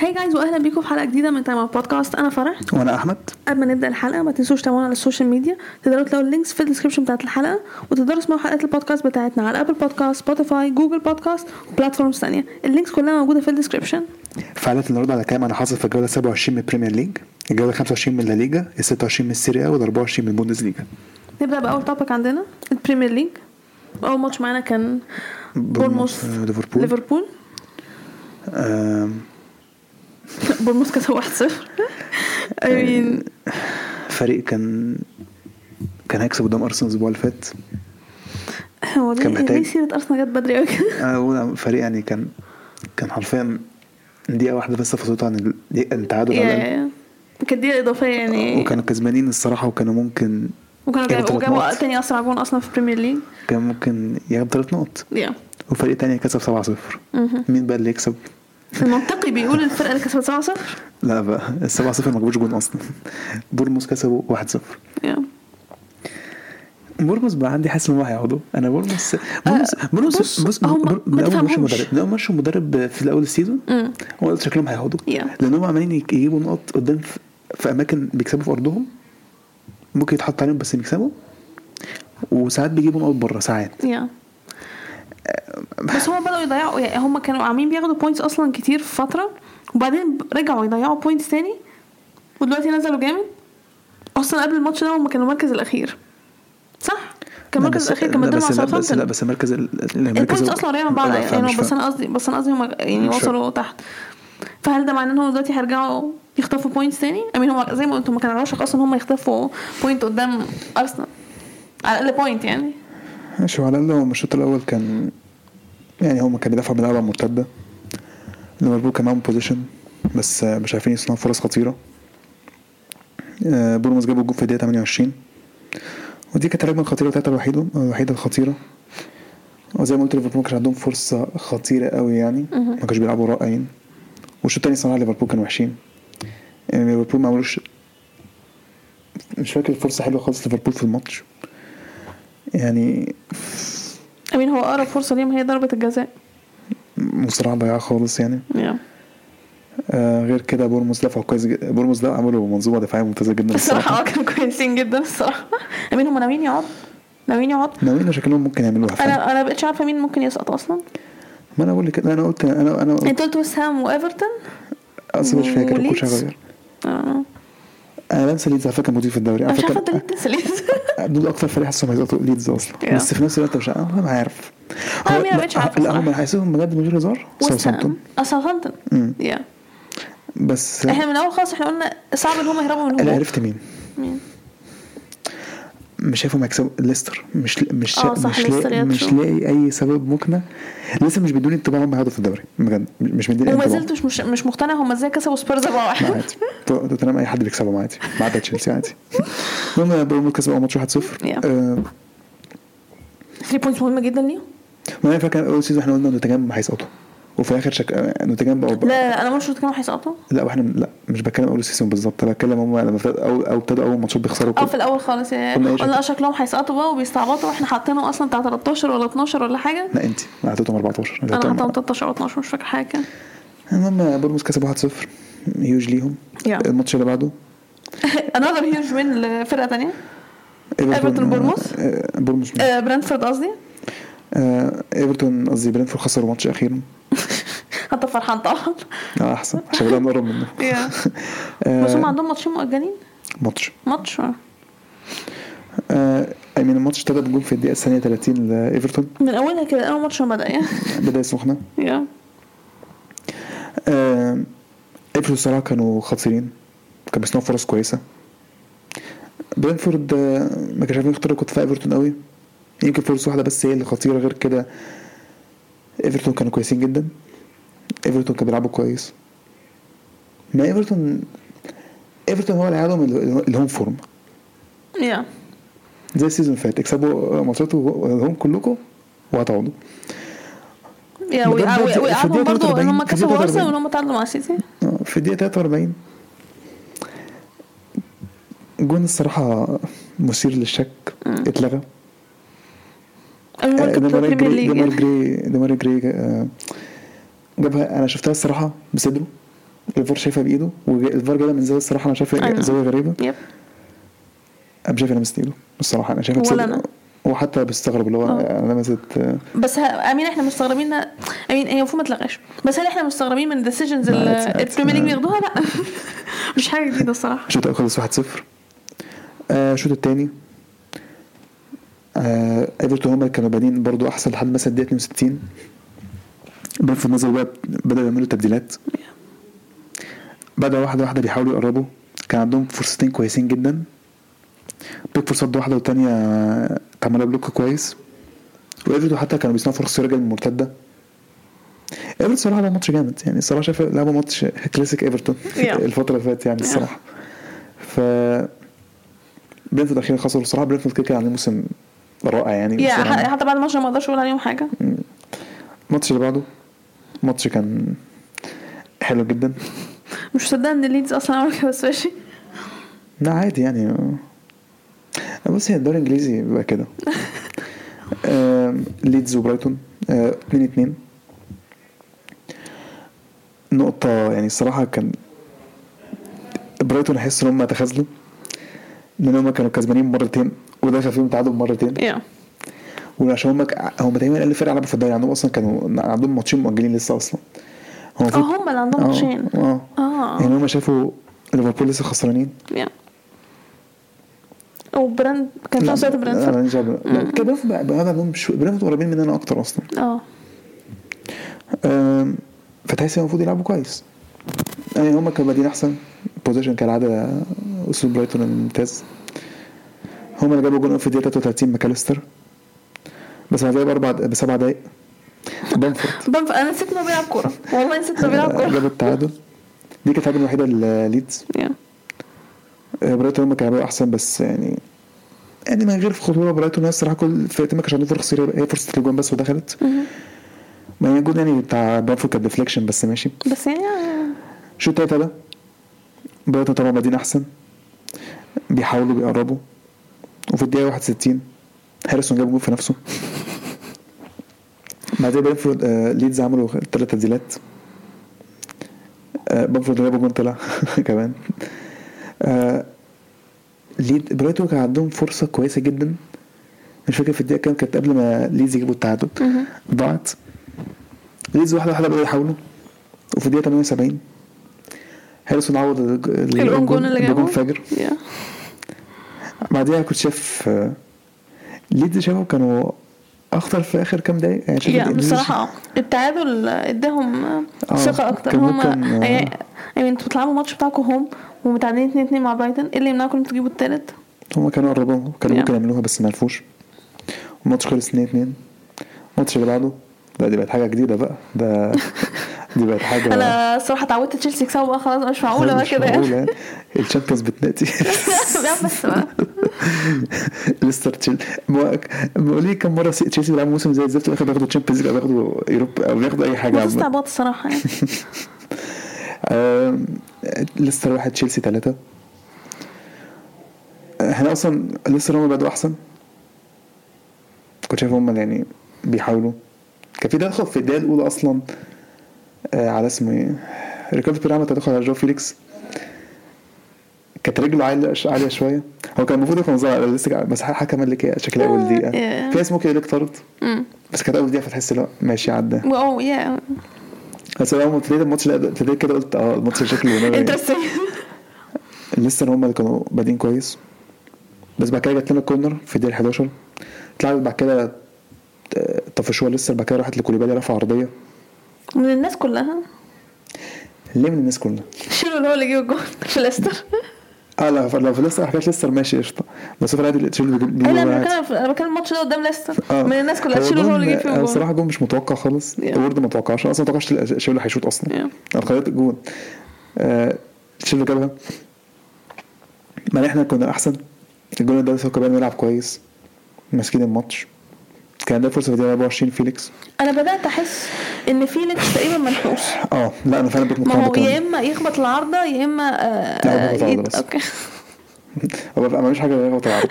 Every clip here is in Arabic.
Hi guys واهلا بيكم في حلقة جديدة من Time Out Podcast أنا فرح. وأنا أحمد. قبل ما نبدأ الحلقة ما تنسوش تتابعونا على ال social media تقدروا تلاقوا ال links في ال description بتاعت الحلقة وتقدروا تسمعوا حلقات البودكاست بتاعتنا على Apple Podcast Spotify Google Podcast و platforms ثانية ال links كلها موجودة في ال description فعاليات النهارده على كام أنا حاصل في الجولة 27 من ال Premier League الجولة 25 من لا ليجا ال 26 من ال Serie A وال 24 من البوندس ليجا نبدأ بأول topic عندنا ال Premier League أول ماتش معانا كان بورموث آه، ليفربول. ليفربول. بورموث كسب 1-0 I mean فريق كان كان هيكسب قدام أرسنال الأسبوع اللي فات. هو كان محتاج- سيره أرسنال جت بدري قوي كده بقول فريق يعني كان كان حرفيا دقيقة واحدة بس فصلته عن ال- التعادل على كانت دي إضافية يعني. وكانوا كسبانين الصراحة وكانوا ممكن وكانوا جابوا. تاني أسرع جون أصلا في ال Premier League كان ممكن ياخد ثلاث نقط. Yeah. وفريق تاني كسب 7-0 مين بقى اللي يكسب؟ المنطقي بيقول الفرقة اللي كسبت 7-0 لا بقى ال 7-0 ما جابوش جون أصلا. بورموس كسبوا 1-0 Yeah. بورموس بقى عندي حاسس إن هم هيقعدوا أنا بورموس بورموس بورموس بص، بص اول ماتش. مدرب من اول ماتش مدرب في الأول ال season هو شكلهم هيقعدوا Yeah. لأن هم عمالين يجيبوا نقط قدام في, في أماكن بيكسبوا في أرضهم ممكن يتحط عليهم بس بيكسبوا وساعات بيجيبوا نقط بره ساعات. Yeah. بس هم بدأوا يضيعوا يعني هم كانوا عاملين بياخدوا points أصلا كتير في فترة وبعدين رجعوا يضيعوا points تاني ودلوقتي نزلوا جامد. أصلا قبل الماتش ده هم كانوا المركز الأخير. صح؟ كان المركز الأخير كان مدرب مع بس لا بس لا ساوثهامبتون بس المركز ال- المركز أصلا قريبه من بعض يعني بس. أنا قصدي بس أنا قصدي هم يعني وصلوا تحت. فهل ده معناه إن هم دلوقتي هيرجعوا يخطفوا points تاني؟ I mean هم زي ما قلت هم كانوا وشك أصلا هم يخطفوا point قدام ارسنال على الأقل point يعني. ماشي وعلى الأقل هو الشوط الأول كان يعني هم كانوا بيدافعوا بلعبه مرتدة. ليفربول كان معاهم possession بس مش عارفين يصنعوا فرص خطيرة. آه، بورموس جابوا الجول في الدقيقة 28 ودي كانت الهجمة الخطيرة بتاعتها الوحيدة الوحيدة الخطيرة. وزي ما قلت ليفربول ما كانش عندهم فرصة خطيرة قوي يعني. ما كانوش بيلعبوا رائعين. والشوط التاني صراحة ليفربول كانوا وحشين. يعني ليفربول ما عملوش مش فاكر فرصة حلوة خالص ليفربول في الماتش. يعني هو أقرب فرصة ليهم هي ضربة الجزاء. مصراعة ضياع خالص يعني. يا آه غير كده بورموس دفعوا كويس جدا بورموس ده عملوا منظومة دفاعية ممتازة جدا الصراحه آه كانوا كويسين جدا الصراحه I mean هم ناويين يقعدوا ناويين يقعدوا ناويين شكلهم ممكن يعملوها فعلا أنا أنا بقتش عارفة مين ممكن يسقط أصلا. ما أنا بقول لك أنا قلت أنا أنا أنت قلت ويست هام وإيفرتون؟ اصل مش فاكر ال coach؟ هيغير آه. أنا بنسى ليدز على فكرة مدير في الدوري. أنا مش عارفة فكره أنت ليه بتنسى ليه دول أكتر فريق حاسسهم هيسقطوا ليدز أصلا. Yeah. بس في نفس الوقت مش أنا ما عارف. هو- ما بقتش لا- عارفة لا هم. هيحسبهم بجد من غير هزار؟ ساوثهامبتون. هام آه ساوثهامبتون. Yeah. بس إحنا من الأول خالص إحنا قلنا صعب إن هم يهربوا من أنا عرفت مين. مين؟ مش شايفهم هيكسبوا ليستر. مش مش آه صح، مش لاقي مش. لاقي أي سبب مقنع. لسه مش بيدوني انطباع هم هياخدوا في الدوري بجد. مش مديني وما زلت مش مش, مقتنع هم إزاي كسبوا سبيرز 4 لا 1 عادي. تو- توتنهام أي حد بيكسبهم عادي. ما عدا تشيلسي عادي. المهم بورموث كسبوا أول ماتش 1-0 Yeah. آه، 3 points مهمة جدا ليهم؟ ما أنا فاكر أول season إحنا قلنا نوتنجهام هيسقطوا. وفي الآخر شك... نوتنجهام بقوا لا لا أنا مش كانوا هيسقطوا؟ لا وإحنا لا مش بتكلم أول season بالظبط أنا بتكلم هم لما ابتدوا أو أو ابتدوا أول ماتشات بيخسروا آه في الأول خالص يعني قلنا إيه؟ شكلهم هيسقطوا بقى وبيستعبطوا وإحنا حاطينهم أصلا بتاع 13 ولا 12 ولا حاجة. لا انت أنا حطيتهم 14 أنا حاطاهم 13 أو 12 مش فاكر حاجة كده. المهم بورنموث كسبوا 1-0 هيوج ليهم. Yeah. الماتش اللي بعده؟ another huge win لفرقة ثانية ايفرتون مين؟ آه برنتفورد قصدي؟ إيفرتون قصدي برينفورد خسروا ماتش أخيرا. انت فرحان طبعا. آه أحسن. عشان بدأنا نقرب منه. آه، بس هم عندهم ماتشين مؤجلين؟ ماتش. ماتش آه. آه اي مين الماتش ابتدى بجول في الدقيقة الثانية 30 لإيفرتون. من اولها كده أول ماتش ما بدأ يعني بدايه سخنه yeah آه إيفرتون الصراحة كانوا خطيرين. كانوا بيصنعوا فرص كويسة. برنتفورد آه ما كانش عارفين يختاروا كنت في إيفرتون قوي. يمكن فرصه واحدة بس هي اللي خطيرة غير كده إيفرتون كانوا كويسين جدا. إيفرتون كانوا بيلعبوا كويس. ما إيفرتون إيفرتون هو اللي عادهم ال- ال home form. Yeah زي ال season اللي فات. اكسبوا ماتشات ال home كلكم وهتقعدوا yeah ويقعدوا برضه ان 43 هم كسبوا 43. وان هم تعادلوا مع السيتي في الدقيقة 43 جون الصراحة مثير للشك. اتلغى. آه، آه، جابها أنا شفتها الصراحة بصدره. الفار شايفها بإيده والفار جايبها من زاوية الصراحة أنا شايفها. زاوية غريبة. يب. أنا مش شايف لمست ايده الصراحة أنا شايفها ولا أنا. وحتى بيستغرب اللي هو آه. لمست بس. امين إحنا مستغربين امين هي المفروض ما تلغاش. بس هل إحنا مستغربين من ال decisions اللي ال Premier League بياخدوها؟ لا. مش حاجة جديدة الصراحة. الشوط الأول خلص 1-0 آه، الشوط الثاني ايفرتون هم كانوا بادئين برضو أحسن لحد مثلا الدقيقة 62 برنتفورد نزل بقى بدأوا يعملوا تبديلات. بدأ واحدة واحدة بيحاولوا يقربوا. كان عندهم فرصتين كويسين جدا. بيكفورد صد واحدة والتانية اتعملها block كويس. وايفرتون حتى كانوا بيصنعوا فرص رجل المرتدة ايفرتون صراحة لعبوا ماتش جامد. يعني الصراحة شايف لعبوا ماتش كلاسيك ايفرتون. الفترة اللي فاتت يعني. الصراحة ف برنتفورد أخيرا خسروا. الصراحة برنتفورد كده كان عليه موسم رائع يعني yeah حتى بعد الماتش ما أقدرش أقول عليهم حاجة. الماتش اللي بعده؟ ماتش كان حلو جدا. مش مصدقة إن الليدز أصلا عملوا كده بس ماشي. لا عادي يعني. بص هي الدوري الإنجليزي بيبقى كده. ليدز وبرايتون 2 2 نقطة يعني الصراحة كان برايتون أحس إن هم تخاذلوا لأن هم كانوا كسبانين مرتين. ودخل فيهم تعادل مرتين yeah وعشان هم هم تقريبا أقل فرقة لعبوا في الدوري عندهم أصلا كانوا عندهم ماتشين مؤجلين لسه أصلا. هو آه هم اللي عندهم آه ماتشين. آه. آه. يعني هم شافوا ليفربول لسه خسرانين. yeah وبراند كان في نفس الوقت برنتفورد. كان بقى- عندهم قريبين مننا أكتر أصلا. آه. فتحس إن المفروض يلعبوا كويس. يعني هم كانوا بادئين أحسن possession كالعادة أسلوب برايتون الممتاز. هم اللي جابوا جون في الدقيقة 33 ماكاليستر. بس بعدها باربع بسبع دقايق. بامفورد. أنا نسيت إنه بيلعب كورة. والله نسيت إنه بيلعب كورة. جاب التعادل. دي كانت التعادل الوحيدة لليدز آه، برايتون هم كانوا أحسن بس يعني يعني من غير خطورة برايتون هي الصراحة كل فرقتين ما كانش عندهم فرصة كتير، هي فرصة الجون بس ودخلت. مهم. ما هي الجون يعني بتاع بامفورد كان deflection بس ماشي. بس يعني شوط التاني ده. برايتون طبعا بادئين أحسن. بيحاولوا بيقربوا. وفي الدقيقة 61 هاريسون جاب جول في نفسه. بعدين بامفورد آه ليدز عملوا ثلاث تبديلات آه بامفورد جابوا جون طلع كمان. آه ليد برايتون كان عندهم فرصة كويسة جدا. مش فاكر في الدقيقة كام كانت قبل ما ليدز يجيبوا التعادل. ضاعت. ليدز واحدة واحدة بدأوا يحاولوا. وفي الدقيقة 78 هاريسون عوض الج- ال- الجون جون اللي جابه بجون فاجر. yeah بعدها كنت شايف آه، ليدز شافوا كانوا أخطر في آخر كام دقايق يعني بصراحة آه التعادل إداهم آه، ثقة أكتر كان هم آه. يعني أنتوا بتلعبوا الماتش بتاعكم home ومتعادلين 2 2 مع برايتون إيه اللي يمنعكم أنتوا تجيبوا التالت؟ هما كانوا قربوا كانوا. ممكن يعملوها بس ما عرفوش الماتش خلص 2 2 الماتش اللي بعده لا دي بقت حاجة جديدة بقى ده دي بقت حاجة أنا الصراحة اتعودت تشيلسي يكسبوا بقى خلاص مش معقولة بقى كده يعني. ال Champions بتنادي لا بس بقى. ليستر تشيلسي بقول لي كم مرة تشيلسي بيلعبوا موسم زي الزفت واخد بياخدوا Champions League أو بياخدوا Europa أو بياخدوا أي حاجة بس. استعباط الصراحة يعني. ليستر واحد تشيلسي ثلاثة إحنا أصلا ليستر هم بدأوا أحسن. كنت شايف هم يعني بيحاولوا. كان في تدخل في الدقيقة الأولى أصلا. آه على اسمه إيه؟ ريكاردو بيريرا تدخل على جو فيليكس. كانت رجله عالية شوية. هو كان المفروض يكون ظاهر لسه بس حكم قال لك إيه؟ شكلها أول دقيقة. Yeah. في اسمه كده ليك طرد بس كانت أول دقيقة فتحس لا ماشي عدى. wow yeah بس اول ما ابتديت الماتش ابتديت كده قلت آه الماتش شكله. interesting لسه هم اللي كانوا بادئين كويس. بس بعد كده جات لنا corner في الدقيقة 11 اتلعبت بعد كده آه، طفشوها لسه. بعد كده راحت لكوليبالي رفع عرضية. من الناس كلها. ليه من الناس كلها؟ شيلوا اللي هو اللي جه الجول في ليستر آه لا لو في لسه حكايه لسه ماشي قشطة. بس في العادي تشيل بيجيب أنا. بتكلم أنا بتكلم الماتش ده قدام ليستر. آه. من الناس كلها. اللي هو اللي جه فيه آه، الجول الصراحه جون مش متوقع خالص. Yeah. وورد ما توقعش. أنا أصلا ما توقعش شيلو هيشوط أصلا. Yeah. أنا خليت جون. آه، شيلو جابها؟ ما إحنا كنا أحسن. الجون ده سوكا بقى بيلعب كويس. ماسكين الماتش. كان ده فرصة في الدقيقه 24 فيليكس. أنا بدأت أحس إن فيليكس تقريبا منحوس. آه لا أنا فعلا بقيت ما هو يا إما يخبط العارضه يا إما آه لا، يد- بس. okay. هو ما عملش حاجة يخبط العرض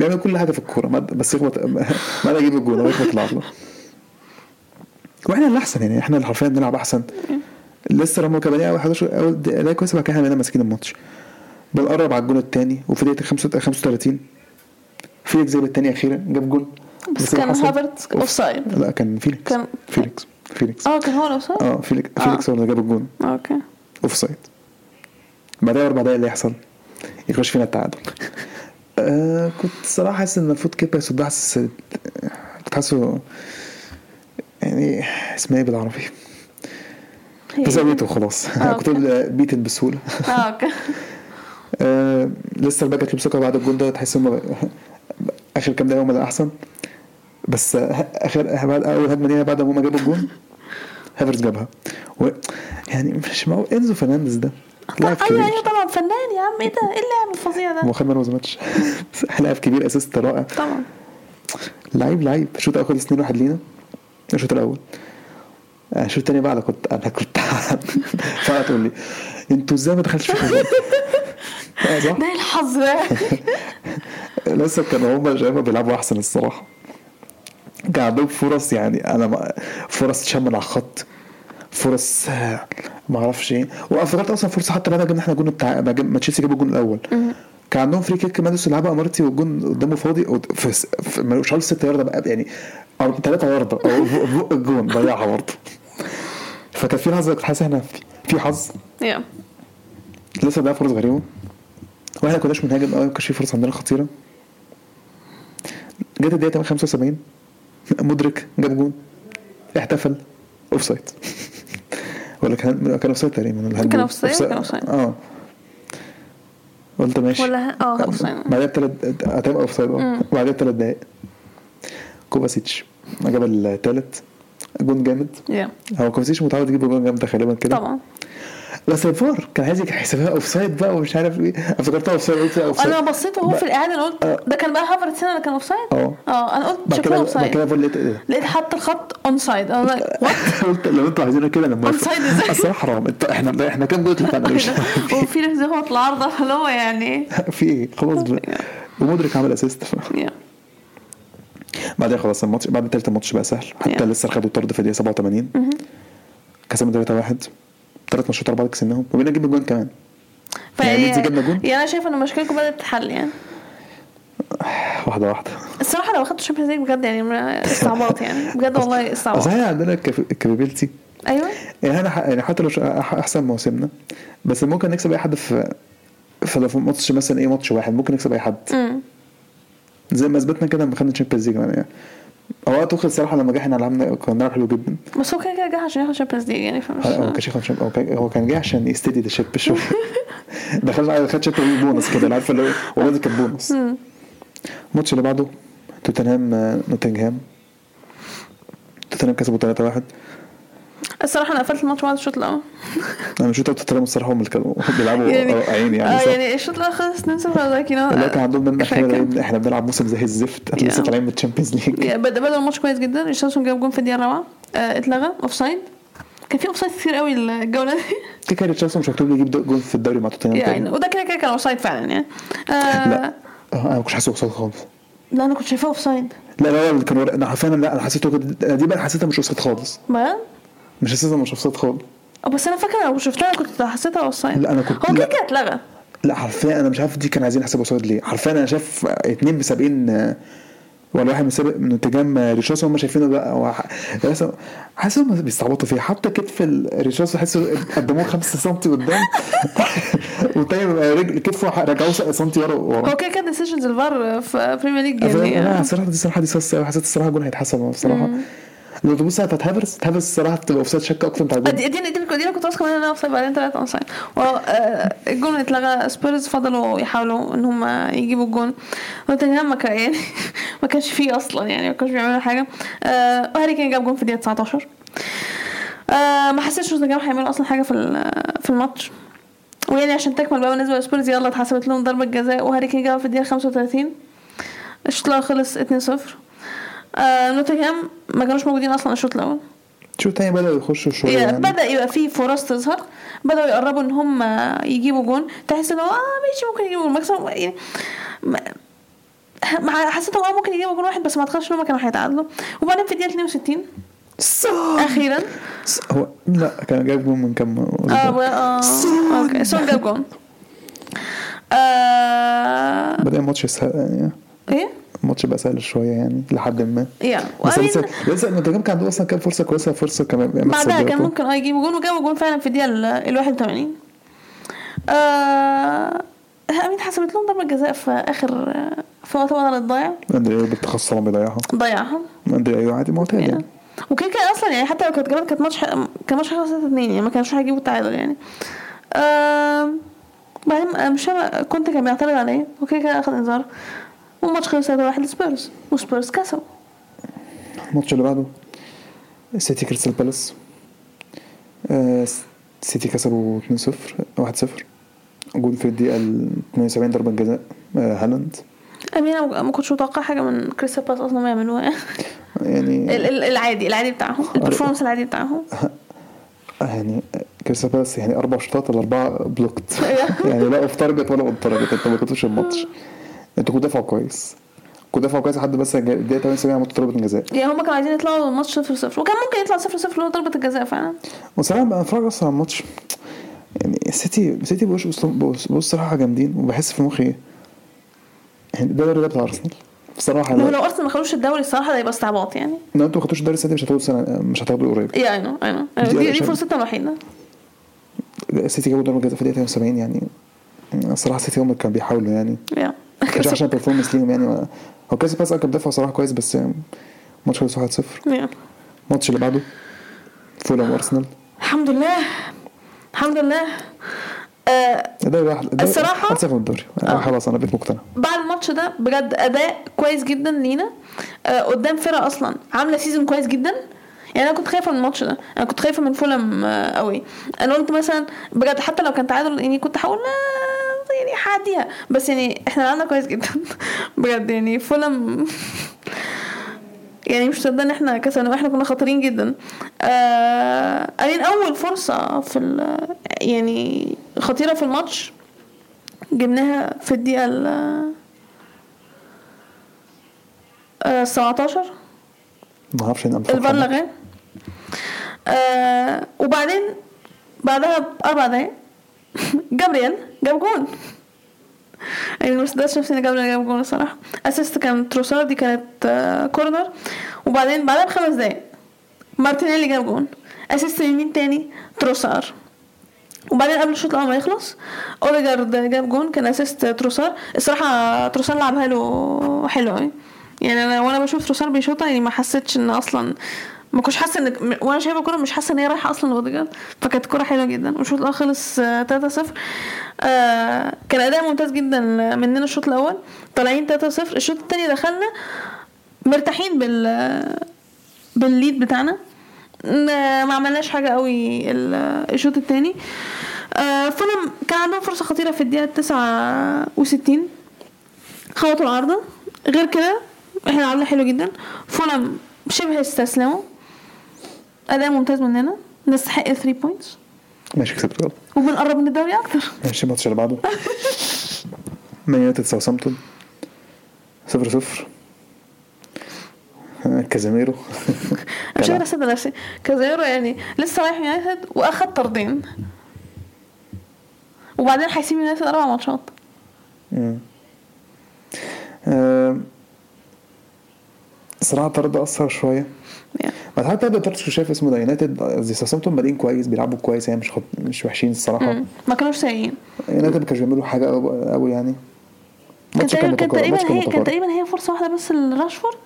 بيعمل كل حاجة في الكورة بس يخبط ما أنا أجيب الجون هو يخبط العرض وإحنا اللي أحسن يعني إحنا اللي حرفيا بنلعب أحسن. لسه رغم كمان اول 11 أول دقيقه كويسه بعد كده إحنا ماسكين الماتش. بنقرب على الجون الثاني وفي دقيقة 35 فيليكس جاب الثاني أخيرا جاب جون. بس كان حصل؟ هافرتز اوف سايد لا كان فيليكس. كان- فيليكس. فيليكس. آه كان هو ال offside آه فيليكس آه. فيليكس هو اللي جاب الجون. okay. offside بعدها أربع دقايق اللي يحصل. يخش فينا التعادل. آه كنت صراحة حاسس إن المفروض كيبا يصدها حاسس كنت حاسه يعني اسمها إيه بالعربي؟ هي- تزاويته خلاص آه، كنت بيتن بسهولة. آه أوكي. آه لسه الباكت لهم ثقه بعد الجول ده تحس هم آخر كام دقيقة هم الاحسن بس آخر بعد أول هجمه لينا بعد ما جابوا الجول هافرز جابها. و يعني مش معقول إنزو فرنانديز ده. لاعب أيوه كبير. أيوه طبعا فنان يا عم إيه ده؟ إيه اللاعب الفظيع ده؟ هو خد مان اوف ذا ماتش لاعب كبير أسيست رائع. طبعا. لعيب لعيب. الشوط الأول خلص 2 1 لينا. الشوط الأول. آه، الشوط الثاني بقى أنا كنت أنا كنت فقعدت تقول لي. أنتوا إزاي ما دخلتش في؟ آه، ده الحظ ده. لسه كانوا هم شايفها بيلعبوا أحسن الصراحة. كان عندهم فرص يعني أنا ما فرص تشمل على الخط فرص ما أعرفش إيه. وافتكرت أصلا فرصة حتى بعد ما إحنا الجون بتاع ما ما تشيلسي جاب الجون الأول. كان عندهم free kick ماديسون لعبها أمارتي والجون قدامه فاضي في, في مش عارف 6 ياردة بقى يعني 3 ياردة فوق الجون ضيعها برضه. فكان في لحظة كنت حاسس إحنا في- حظ. يا. لسه بقى فرص غريبة. وإحنا كناش بنهاجم قوي ما كانش في فرص عندنا خطيرة. جت الدقيقة 75 مودريك جاب جون احتفل offside ولا كان كان offside تقريبا كان offside، كان offside. آه. قلت ماشي. ولا آه offside. بعدها بثلاث هتبقى offside آه بعدها بثلاث دقايق. كوفاسيتش جاب الثالث جون جامد. يا هو كوفاسيتش متعود يجيب جون جامد غالبا كده. طبعا. بس الفار كان عايز يحسبها offside بقى ومش عارف إيه. افتكرتها offside قلت offside أنا بصيت وهو في الاعاده أنا قلت ده كان بقى هنا اللي كان offside آه. آه أنا قلت بعد شكله كده off كده side الفار لقيت إيه؟ لقيت حتى الخط onside أنا قلت لو أنتوا عايزينها كده أنا موافق Onside إزاي؟ اصل حرام. إحنا إحنا كام جول اتلعبنا مش وفيليكس يخبط العارضه فاللي هو يعني في إيه؟ خلاص ومودريك عمل assist بعدين خلاص الماتش بعد تالت الماتش بقى سهل. حتى. لسه خدوا الطرد في الدقيقة 87 كسبنا 3 1 ثلاث ماتشات ورا بعض كسبناهم وبقينا نجيب الجون كمان. يعني ليدز جبنا جون؟ يعني أنا شايفه إن مشكلتكم بدات تتحل يعني. واحدة واحدة. الصراحة لو اخدتوا ال Champions League بجد يعني استعباط يعني بجد والله أصل استعباط إحنا عندنا ال capability أيوه. يعني إحنا يعني حتى لو أحسن مواسمنا بس ممكن نكسب أي حد في في ماتش مثلا إيه ماتش واحد ممكن نكسب أي حد. امم زي ما أثبتنا كده لما خدنا Champions League يعني هو توخيل الصراحه لما جه إحنا لعبنا كنا بنلعب حلو جدا. بس هو كده كده جه عشان ياخد ال Champions League يعني فمش هو ما كانش ياخد هو كان- هو كان جاي عشان يـ steady the ship شوية دخلنا خد شيب بونص كده عارف اللي هو والله كان بونص الماتش اللي بعده توتنهام آه، نوتنغهام توتنهام كسبوا 3 1 الصراحة أنا قفلت الماتش بعد الشوط الأول. أنا مش توتنهام الصراحة هم اللي كانوا بيلعبوا يعني عيني يعني آه. يعني الشوط الأول خلص 2 0 like you can عندهم من كفاية إحنا. إحنا بنلعب موسم زي الزفت إحنا لسه. طالعين من ال Champions League. بدأ الماتش كويس جدا. ريشارلسون جاب جون في الدقيقة الرابعة. آه اتلغى offside كان في offside كتير قوي الجولة دي. كده كده ريشارلسون مش مكتوب يجيب جول في الدوري مع توتنهام يعني. وده كده كده كان offside فعلا يعني. آه لا. آه، أنا ما كنتش حاسه offside خالص. لا أنا كنت شايفاه offside لا لا لا كان أنا حرفيا لا أنا حسيته دي بقى حسيتها مش offside خالص. بجد مش حسيتها مش اوفسايد خالص آه، بس أنا فاكرة لو شفتها كنت حسيتها offside لا، أنا كنت- هو كده. كده اتلغى. لا حرفيا أنا مش عارف دي كانوا عايزين يحسبوا offside ليه. حرفيا أنا شايف اتنين مسابقين آه، ولا واحد مسابق من انتجام ريشارلسون هم شايفينه بقى. حاسس هم بيستعبطوا فيه حتى كتف ريشارلسون حاسس قدموه 5 سم قدام. والتاني رجل كتفه رجعوه سم ورا هو كده كده decisions الفار في Premier League يعني. الصراحه دي الصراحه دي قوي حسيت الصراحة الجون هيتحسب. بصراحة لو تبص على بتاعت هافرتز هافرتز الصراحة بتبقى offside شك أكتر بتاع الجون دي دي دي أنا كنت واثقة منها انها offside بعدين طلعت onside الجون اتلغى سبيرز فضلوا يحاولوا إن هم يجيبوا الجون. توتنهام ما كان يعني ما كانش فيه أصلا يعني ما كانوش بيعملوا حاجة. آه، وهاري كين جاب جون في الدقيقة 19 آه، ما حسيتش توتنهام هيعملوا أصلا حاجة في في الماتش. ويعني عشان تكمل بقى بالنسبة لسبيرز يلا اتحسبت لهم ضربة جزاء وهاري كين جابها في الدقيقة 35 الشوط خلص 2-0 آه نوتنغهام ما كانوش موجودين أصلا الشوط الأول. شوط تاني بدأوا يخشوا شوية يعني؟ بدأ يبقى في فرص تظهر. بدأوا يقربوا إن هم يجيبوا جون. تحس إن هو آه ماشي ممكن يجيبوا جون. مكسب يعني حسيت هو آه ممكن يجيبوا جون واحد بس ما اتخيلش إن هم كانوا هيتعادلوا. وبعدين في الدقيقة 62 سون أخيرا. هو لا كان جايب جون من كام آه آه okay سون جاب جون. آه بدأ الماتش يسهل يعني. إيه؟ الماتش بقى سهل شوية يعني لحد ما. yeah بس لسه لسه كان عنده أصلا كام فرصة كويسة فرصة كمان يعني بعدها كان. ممكن آه يجيبوا جون وجابوا جون فعلا في الدقيقة ال- ال 81 آه I mean حسبت لهم ضربة جزاء في آخر في وقت بدل الضايع. أندري ايو بالتخصص طبعا بيضيعها. ضيعها أندري ايو عادي معتاد يعني. وكده كده أصلا يعني حتى لو كانت كمان كانت ماتش كان ماتش خلص 3 2 يعني ما كانوش هيجيبوا التعادل يعني. آم، بعدين آه، مش كنت كان بيعترض عليه وكده كده اخد إنذار. والماتش خلص 3 1 لسبيرز وسبيرز كسبوا الماتش اللي بعده سيتي كريستال بالاس. آه، سيتي كسبوا 2-0 1-0 جول في الدقيقة ال 72 ضربة جزاء آه، هالاند. I mean أنا ما كنتش متوقع حاجة من كريستال بالاس أصلا ما يعملوها. يعني ال- ال- العادي العادي بتاعهم ال performance العادي بتاعهم. يعني كريستال بالاس يعني أربع شوطات الأربعة blocked يعني لا off target ولا on target أنتوا ما كنتوش الماتش. أنتوا كنتوا دافعوا كويس. كنتوا دافعوا كويس لحد بس الدقيقة 78 عملتوا ضربة جزاء. يعني هم كانوا عايزين يطلعوا الماتش 0 0 وكان ممكن يطلع 0 0 اللي هو ضربة الجزاء فعلا. وصراحة بقى أتفرج أصلا على الماتش. يعني السيتي سيتي بوش بص بص صراحة جامدين. وبحس في مخي يعني ده الدوري ده بتاع أرسنال. ما هو لا لو أرسنال ما خدوش الدوري الصراحة ده يبقى استعباط يعني. لو أنتوا ما خدتوش الدوري السنة دي مش هتاخدوا السنة مش هتاخدوا قريب يا اي نو اي نو دي دي فرصتنا الوحيدة. السيتي جابوا ضربة جزاء في الدقيقة 78 يعني. الصراحة السيتي هم اللي كانوا بيحاولوا يعني. yeah مش عشان ال performance ليهم يعني. هو بالاس كان دفع صراحة كويس بس الماتش خلص 1-0 yeah. الماتش اللي بعده فولهام وأرسنال. الحمد لله. الحمد لله. آه واحد صفر من الدوري. آه. خلاص أنا بقيت مقتنع. بعد الماتش ده بجد أداء كويس جدا لينا. آه قدام فرقة أصلا عاملة season كويس جدا. يعني أنا كنت خايفة من الماتش ده. أنا كنت خايفة من فولهام آه قوي أنا قلت مثلا بجد حتى لو كان تعادل يعني كنت هقول آه يعني هعديها بس يعني إحنا لعبنا كويس جدا. بجد يعني فولم يعني مش مصدق إن إحنا كسبنا وإحنا كنا خطيرين جدا. آه أول فرصة في ال- يعني خطيرة في الماتش جبناها في الدقيقة ال آه، 17 ما أعرفش إن الفار لغاه آه وبعدين بعدها بأربع دقايق جابرييل جاب جون يعني ما صدقتش نفسي ان جابرييل جاب جون الصراحه assist كان تروسار دي كانت corner وبعدين بعدها بخمس دقايق مارتينيلي جاب جون assist من مين تاني تروسار وبعدين قبل الشوط الأول ما يخلص اوديجارد جاب جون كان assist تروسار الصراحه تروسار لعبها له حلو يعني أنا وأنا بشوف تروسار بيشوطها يعني ما حسيتش ان أصلا ما كنتش حاسة ان وأنا شايفة الكوره مش حاسة إن هي رايحة أصلا لاوديجارد فكانت كوره حلوة جدا. والشوط الأول خلص آه، 3-0 آه كان أداء ممتاز جدا مننا الشوط الأول. طالعين 3-0 الشوط الثاني دخلنا مرتاحين بال بال lead بتاعنا. ما عملناش حاجة قوي ال- الشوط الثاني آه كان عندهم فرصة خطيرة في الدقيقة 69 خبطوا العارضة. غير كده إحنا لعبنا حلو جدا. فولهام شبه استسلموا. أداء ممتاز مننا. نستحق 3 points ماشي كسبت غلط وبنقرب من الدوري أكتر. ماشي الماتش اللي بعده مان يونايتد ساوثامبتون. صفر صفر. آه، كازيميرو مش قادره اصدق نفسي كازيميرو يعني لسه رايح يونايتد وأخد طردين. وبعدين هيسيب يونايتد أربع ماتشات. مم. آه، صراحة طرد أثر شوية. يعني بس حتى ده طرد شايف اسمه ده يونايتد قصدي ساوثامبتون بادئين كويس بيلعبوا كويس يعني مش خط... مش وحشين الصراحة. مم. ما كانوش سيئين. يونايتد ما كانش بيعملوا حاجة قوي يعني. كان تقريبا هي كان تقريبا هي فرصة واحدة بس لراشفورد.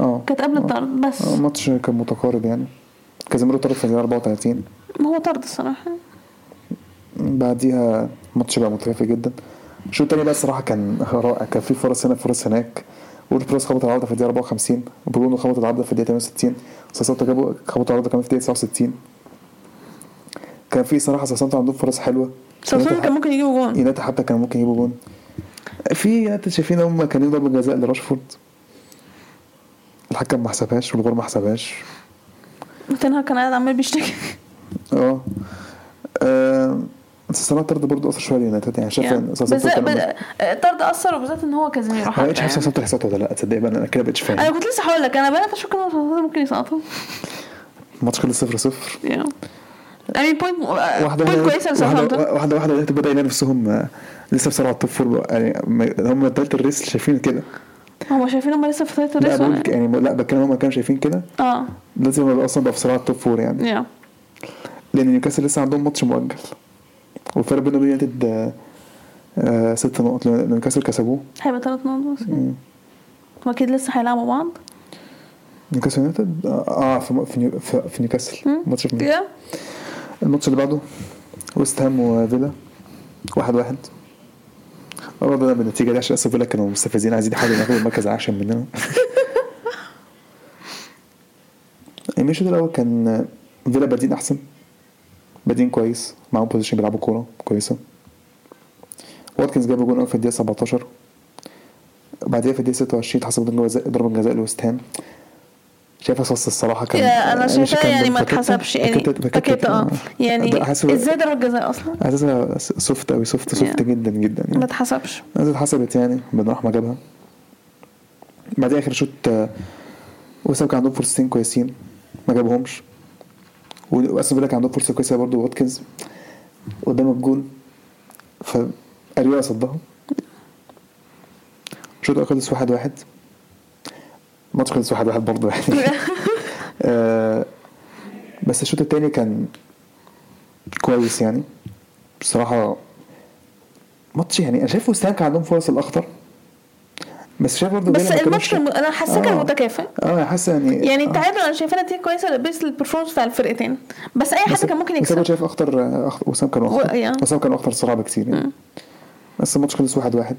آه. كانت قبل الطرد بس. آه، الماتش كان متقارب يعني. كازيميرو طرد في الدقيقة 34 هو طرد الصراحة. بعديها الماتش بقى متكافئ جدا. الشوط التاني بقى الصراحة كان رائع. كان في فرص هنا فرص هناك. وورد بروس خبط العارضة في الدقيقة 54 برونو خبط العارضة في الدقيقة 68 ساوثهامبتون جابوا خبطوا العارضة كمان في الدقيقة 69 كان في صراحة ساوثهامبتون عندهم فرص حلوة. ساوثهامبتون كان ممكن يجيبوا جون. يونايتد حتى كان ممكن يجيبوا جون. في يونايتد شايفين هم كانوا ضربة جزاء لراشفورد. الحكم ما حسبهاش والغور ما حسبهاش. كان قاعد عمال بيشتكي. آه. آه، بس الصراحة طرد برضه أثر شوية اليونايتد يعني شايف كان بال- الطرد أثر وبالذات إن هو كازيميرو ما بقتش حاسس يعني. ساوثهامبتون هيسقط ولا لأ تصدق بقى أنا كده بقتش أنا فاهم كنت لسه هقول لك أنا بقى أشك إن ممكن يسقطوا الماتش خلص 0 0 yeah. يعني point واحدة كويسة واحدة لساوثهامبتون واحدة واحدة اليونايتد بدأ يلاقي نفسهم آه، لسه بسرعة ال top four. يعني هم بدايه ال race شايفين كده. هم شايفين هم لسه في لا ال race بقول ولا لك إيه؟ يعني لا بتكلم هم كانوا شايفين كده. آه. لازم أصلا بقى في صراع ال top four يعني لأن نيوكاسل لسه عندهم ماتش مؤجل. والفرق بينه وبين يونايتد آه، آه، ست نقط. لأن نيوكاسل كسبوه. هيبقى ثلاث نقط بس. مم. هو أكيد لسه هيلعبوا بعض؟ نيوكاسل يونايتد؟ آه في في, في, في نيوكاسل. ماتش في yeah. الماتش اللي بعده ويست هام وفيلا. واحد واحد. برضه ده بالنتيجة دي عشان أصل فيلا كانوا مستفزين. عايزين يحاولوا ياخدوا المركز العاشر مننا. الشوط الأول كان فيلا بادين أحسن. بادين كويس معاهم possession بيلعبوا كورة كويسة. واتكنز جاب جون في الدقيقة 17 بعديها في الدقيقة 26 اتحسب ضربة جزاء لويست هام. شايفها صص الصراحة كان أنا شايفاها كان يعني ما اتحسبش يعني. باكيتا آه. يعني إزاي ضربة جزاء أصلا؟ أساسا soft قوي soft soft. جدا جدا ما يعني اتحسبش. نزلت اتحسبت يعني بن رحمه جابها. بعدين آخر شوط آه، وسام كان عندهم فرصتين كويسين ما جابهمش. واستون فيلا كان عندهم فرصة كويسة برضه واتكنز قدام الجون أريولا صدها. الشوط الأول خلص واحد واحد. الماتش خلص واحد واحد برضه يعني آه، بس الشوط التاني كان كويس يعني. بصراحة ماتش يعني أنا شايف كان عندهم فرص الأخطر. بس شايف برضه بس الماتش كان- أنا حاساه كان آه. متكافئ آه حاسس يعني يعني آه. التعادل أنا شايفاه نتيجه كويسة بس ال performance بتاع الفرقتين. بس أي بس- حد كان ممكن بس يكسب. شايف أخطر أخ- ويست هام كانوا و- اخطر yeah. ويست هام كانوا أخطر صراحة بكتير يعني. بس الماتش خلص واحد واحد.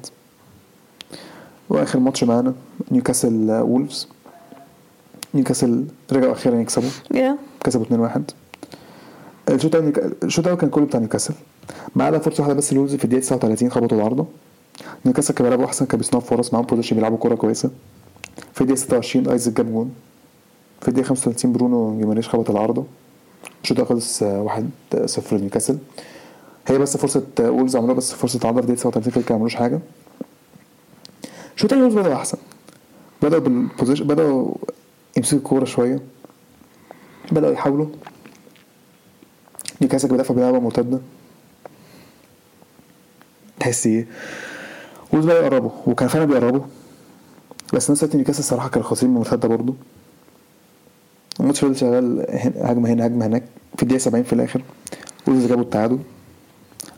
وآخر ماتش معانا نيوكاسل آه، وولفز. نيوكاسل رجعوا أخيرا يكسبوا. yeah كسبوا 2-1 الشوط الأول الشوط الأول كان كله بتاع نيوكاسل. ما عدا فرصة واحدة بس لوولفز في الدقيقة 39 خبطوا العارضه نيوكاسل كانوا بيلعبوا أحسن كانوا بيصنعوا فرص معاهم possession بيلعبوا كورة كويسة. في الدقيقة 26 ايزك جاب جون. في الدقيقة 35 برونو جيماريش خبط العارضة. الشوط خلص 1-0 لنيوكاسل. هي بس فرصة وولفز عملوها بس فرصة عارضه في الدقيقة 39 كده ما عملوش حاجة. الشوط الثاني وولفز بدأوا أحسن. بدأوا بال possession بدأوا يمسكوا الكورة شوية. بدأوا يحاولوا. نيوكاسل بيدافع بلعبة مرتدة. تحس إيه؟ بدأوا يقربوا وكان فعلا بيقربوا بس نفس الوقت نيوكاسل الصراحة كانوا خطرين مرتدة برضه. الماتش فضل شغال هجمة هنا هجمة هناك في الدقيقة 70 في الآخر. وولفز جابوا التعادل.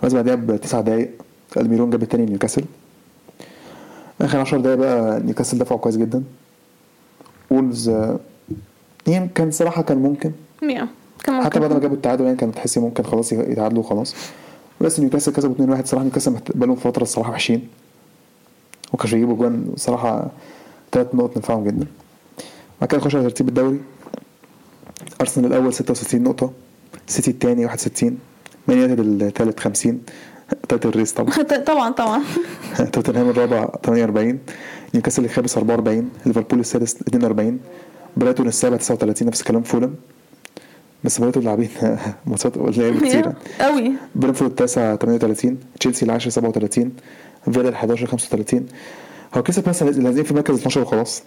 بس بعدها بتسع دقايق ألميرون جاب التاني نيوكاسل آخر 10 دقايق بقى نيوكاسل دافعوا كويس جدا. وولفز آه، يعني كان صراحة كان ممكن. كان حتى بعد ما جابوا التعادل يعني كانت تحسي ممكن خلاص يتعادلوا وخلاص. بس نيوكاسل كسبوا 2-1 صراحة نيوكاسل بقالهم فترة الصراحة وحشين. وكانوا يجيبوا جوان صراحة ثلاث نقط نفعهم جدا. بعد كده نخش على ترتيب الدوري. أرسنال الأول 66 نقطة سيتي الثاني 61 مان يونايتد الثالث 50 تالت الريس طبعا. طبعا طبعا. توتنهام الرابع 48 نيوكاسل الخامس 44 ليفربول السادس 42 برايتون السابع 39 نفس الكلام فولهام. بس برايتون لاعبين ماتشات قليله كتير. قوي. برينفورد التاسع 38 تشيلسي العاشر 37 فيلا ال 11 35 هو كسب بس لازم في مركز 12 وخلاص.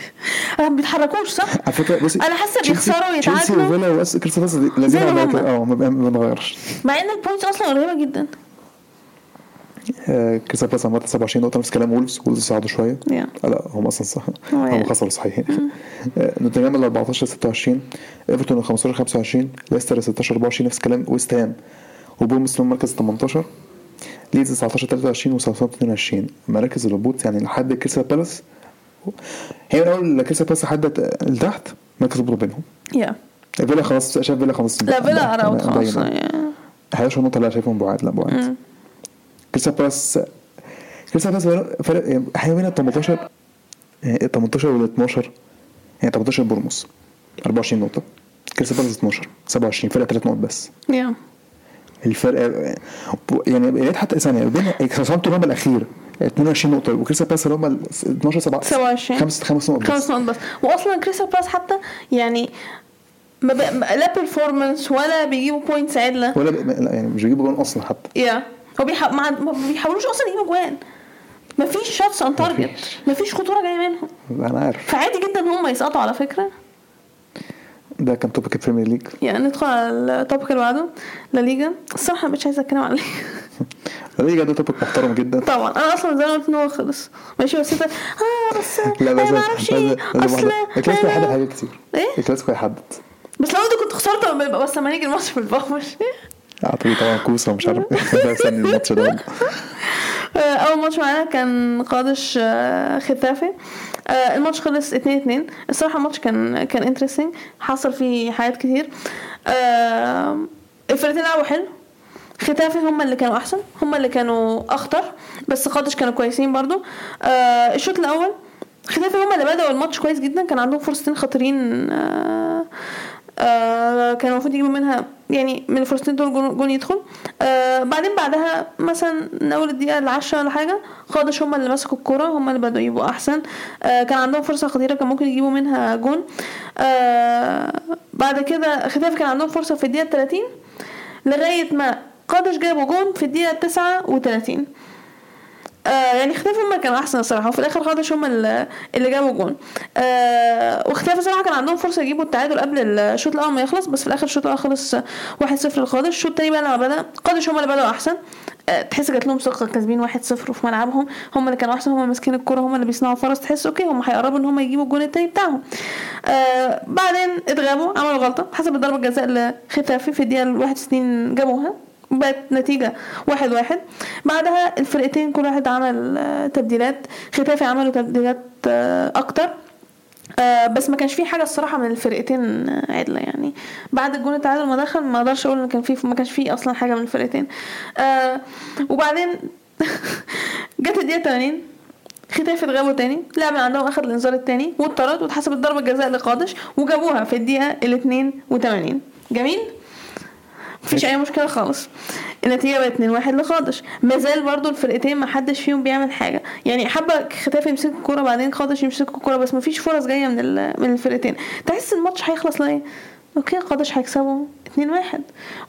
ما بيتحركوش صح؟ على فكرة بصي حاسة تشيلسي- بيخسروا تشيلسي يتعادلوا. وفيلا وأس- كريستال بالاس هما. كده. آه ما بنغيرش مع إن ال points أصلا قريبة جدا. آه، كريستال بالاس عملت 27 نقطة نفس كلام وولفز. وولفز صعدوا شوية. لا هم أصلا صح. هو هم. خسروا صحيح. نوتنجهام ال 14 26 إيفرتون ال 15 25 ليستر ال 16 24 نفس الكلام ويست هام. لهم مركز 18 ليدز 19 23 وساوثهامبتون 22 مراكز الهبوط يعني لحد كريستال بالاس. هي من أول كريستال بالاس لحد لتحت مركز الهبوط بينهم. yeah فيلا خلاص شايف فيلا خلاص. لا فيلا باينة. yeah. 11 نقطة لا شايفهم بعاد لا بعاد. كريستال بالاس كريستال بالاس فرق- فرق أحيانا بين ال 18 ال 18 وال 12 يعني 18 بورنموث 24 نقطة. كريستال بالاس 12 27 فرق 3 نقط بس. yeah الفرق يعني يعني حتى ثانية بين ساوثهامبتون هم الأخير 22 نقطة وكريستال بالاس اللي هم ال 12 7 27 خمس خمس نقط بس. خمس نقط بس. واصلا كريستال بالاس حتى يعني ما. ما- لا performance ولا بيجيبوا points عدلة. ولا ب- لا يعني مش بيجيبوا جون أصلا حتى. yeah هو بيح... ما... ما بيحاولوش أصلا يجيبوا جوان. مفيش shots on target مفيش. خطورة جاية منهم. أنا عارف. فعادي جدا هم يسقطوا على فكرة. ده كان topic البريمير ليج يعني ندخل على ال topic اللي بعده لا ليجا. الصراحة مش عايزه أتكلم عن الليجا الليجا ده توبيك محترم جدا. طبعا. أنا أصلا زي ما قلت إن هو خلص. ماشي بس انت آه بس لا بس ما أعرفش إيه. أصل الكلاسيكو هيحدد حاجات كتير. إيه؟ الكلاسيكو هيحدد بس لو أنت كنت خسرت بس لما نيجي الماتش في الباور اعطوني طبعا كوسة ومش عارف. إيه الماتش ده. أول ماتش معانا كان قادش آه، ختافي. آه، الماتش خلص 2 2 الصراحة الماتش كان كان انترستنج حصل فيه حاجات كتير. آه، الفرقتين لعبوا حلو. ختافي هم اللي كانوا أحسن هم اللي كانوا أخطر بس قادش كانوا كويسين برضو. آه، الشوط الأول ختافي هم اللي بدأوا الماتش كويس جدا. كان عندهم فرصتين خطيرين آه، آه كان المفروض يجيبوا منها يعني من الفرصتين دول جون, يدخل. آه بعدين بعدها مثلا من أول الدقيقة العشرة ولا حاجة خادش هم اللي مسكوا الكورة هم اللي بدأوا يبقوا أحسن. آه كان عندهم فرصة خطيرة كان ممكن يجيبوا منها جون. آه بعد كده ختافي كان عندهم فرصة في الدقيقة 30 لغاية ما قادش جابوا جون في الدقيقة 39 آه يعني ختافي هم كانوا أحسن الصراحه وفي الآخر خالص هم اللي جابوا جون. آه وختافي صراحة كان عندهم فرصة يجيبوا التعادل قبل الشوط الأول ما يخلص بس في الآخر الشوط الأول خلص 1-0 لقادش الشوط الثاني بقى لما بدأ قادش هم اللي بدأوا أحسن. آه تحس جات لهم ثقة كاسبين 1-0 في ملعبهم. هم اللي كانوا أحسن هم ماسكين الكورة هم اللي بيصنعوا فرص تحس okay هم هيقربوا إن هم يجيبوا الجون الثاني بتاعهم. آه بعدين اتغابوا عملوا غلطة اتحسب ضربة الجزاء لختافي في الدقيقة 61 جابوها. بقت نتيجة واحد واحد. بعدها الفرقتين كل واحد عمل آه، تبديلات. ختافي عملوا تبديلات آه، أكتر. آه بس ما كانش في حاجة الصراحة من الفرقتين آه، عدلة يعني. بعد الجون التعادل ما دخل ما أقدرش أقول إن كان في ما كانش في أصلا حاجة من الفرقتين. آه وبعدين جت الدقيقة 80 ختافي اتغابوا تاني. لاعب من عندهم اخد الانذار التاني. واتطرد واتحسبت ضربة جزاء لقادش. وجابوها في الدقيقة ال 82 جميل؟ مفيش أي مشكلة خالص. النتيجة بقت 2 1 لقادش ما زال برضو الفرقتين ما حدش فيهم بيعمل حاجة. يعني حابة ختافي يمسك الكورة بعدين قادش يمسك الكورة بس ما فيش فرص جاية من من الفرقتين. تحس الماتش هيخلص لايه okay قادش هيكسبوا 2 1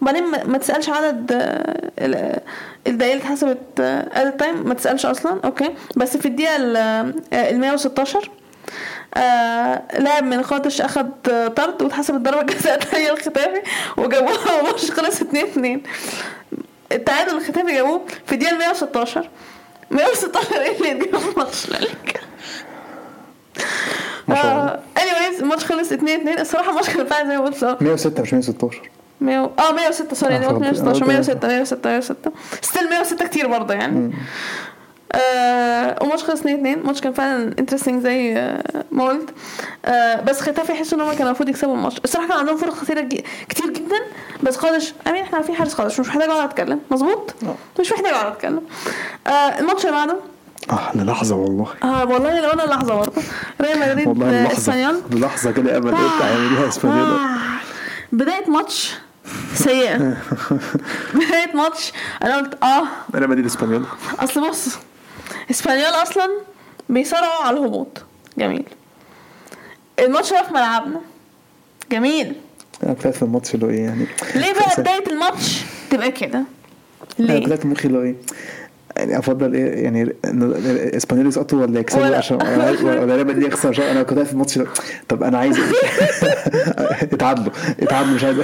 وبعدين ما تسألش عدد آه، ال- الدقايق اللي اتحسبت added time ما تسألش أصلا. okay. بس في الدقيقة ال 116 آه لاعب من قادش أخد آه، طرد واتحسبت ضربه جزاء تانية لختافي وجابوها والماتش خلص 2 2 التعادل لختافي جابوه في الدقيقة 116 116 إيه اللي يجيب الماتش لك ما شاء الله. anyways الماتش خلص 2 2 الصراحة الماتش كان فعلا زي ما قلت آه، 106 مش 116 100 آه 106 sorry أنا آه، قلت فهمت. 116 آه، 106 106 106 still 106 كتير برضه يعني. آه وماتش خلص 2 2 الماتش كان فعلا interesting زي آه، ما قلت. آه بس خيتافي يحسوا إن هم كانوا المفروض يكسبوا الماتش. الصراحة كان عندهم فرص كتيره كتير جدا. بس قادش امين إحنا عارفين حارس قادش مش محتاج أقعد أتكلم. مظبوط؟ آه. مش محتاج أقعد أتكلم. آه الماتش اللي بعده. آه للحظه والله. آه والله لو أنا لحظة برضه. ريال مدريد والله للحظه كده امل قلت هيعملوها إسبانيول. آه. بداية ماتش سيئة. بداية ماتش أنا قلت آه. أنا مدينة إسبانيول. أصل بص اسبانيول أصلا بيصارعوا على الهبوط. جميل. الماتش ده في ملعبنا. جميل. أنا طلعت في الماتش اللي هو إيه يعني. ليه بقى بداية الماتش تبقى كده؟ أنا ليه؟ طلعت مخي اللي هو إيه يعني أفضل إيه يعني إن اسبانيول يسقطوا ولا يكسبوا عشان ولا ريال مدريد يخسر عشان أنا كنت في الماتش طب أنا عايز اتعادلوا اتعادلوا مش عايز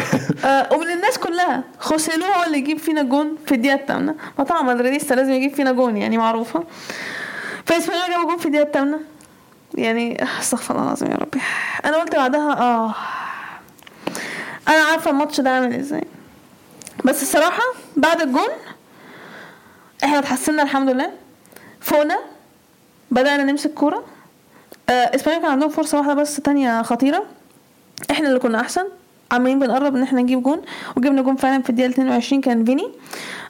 آه ومن الناس كلها خوسيلو هو اللي يجيب فينا جون في الدقيقة الثامنة ما طبعا مدريديستا لازم يجيب فينا جون يعني معروفة. فاسبانيول جابوا جون في الدقيقة الثامنة يعني آه، استغفر الله العظيم يا ربي. أنا قلت بعدها آه أنا عارفة الماتش ده عامل إزاي. بس الصراحة بعد الجون إحنا اتحسنا الحمد لله. فوقنا بدأنا نمسك كورة. آه اسبانيول كان عندهم فرصة واحدة بس تانية خطيرة. إحنا اللي كنا أحسن. عمالين بنقرب إن إحنا نجيب جون. وجبنا جون فعلا في الدقيقة 22 كان فيني.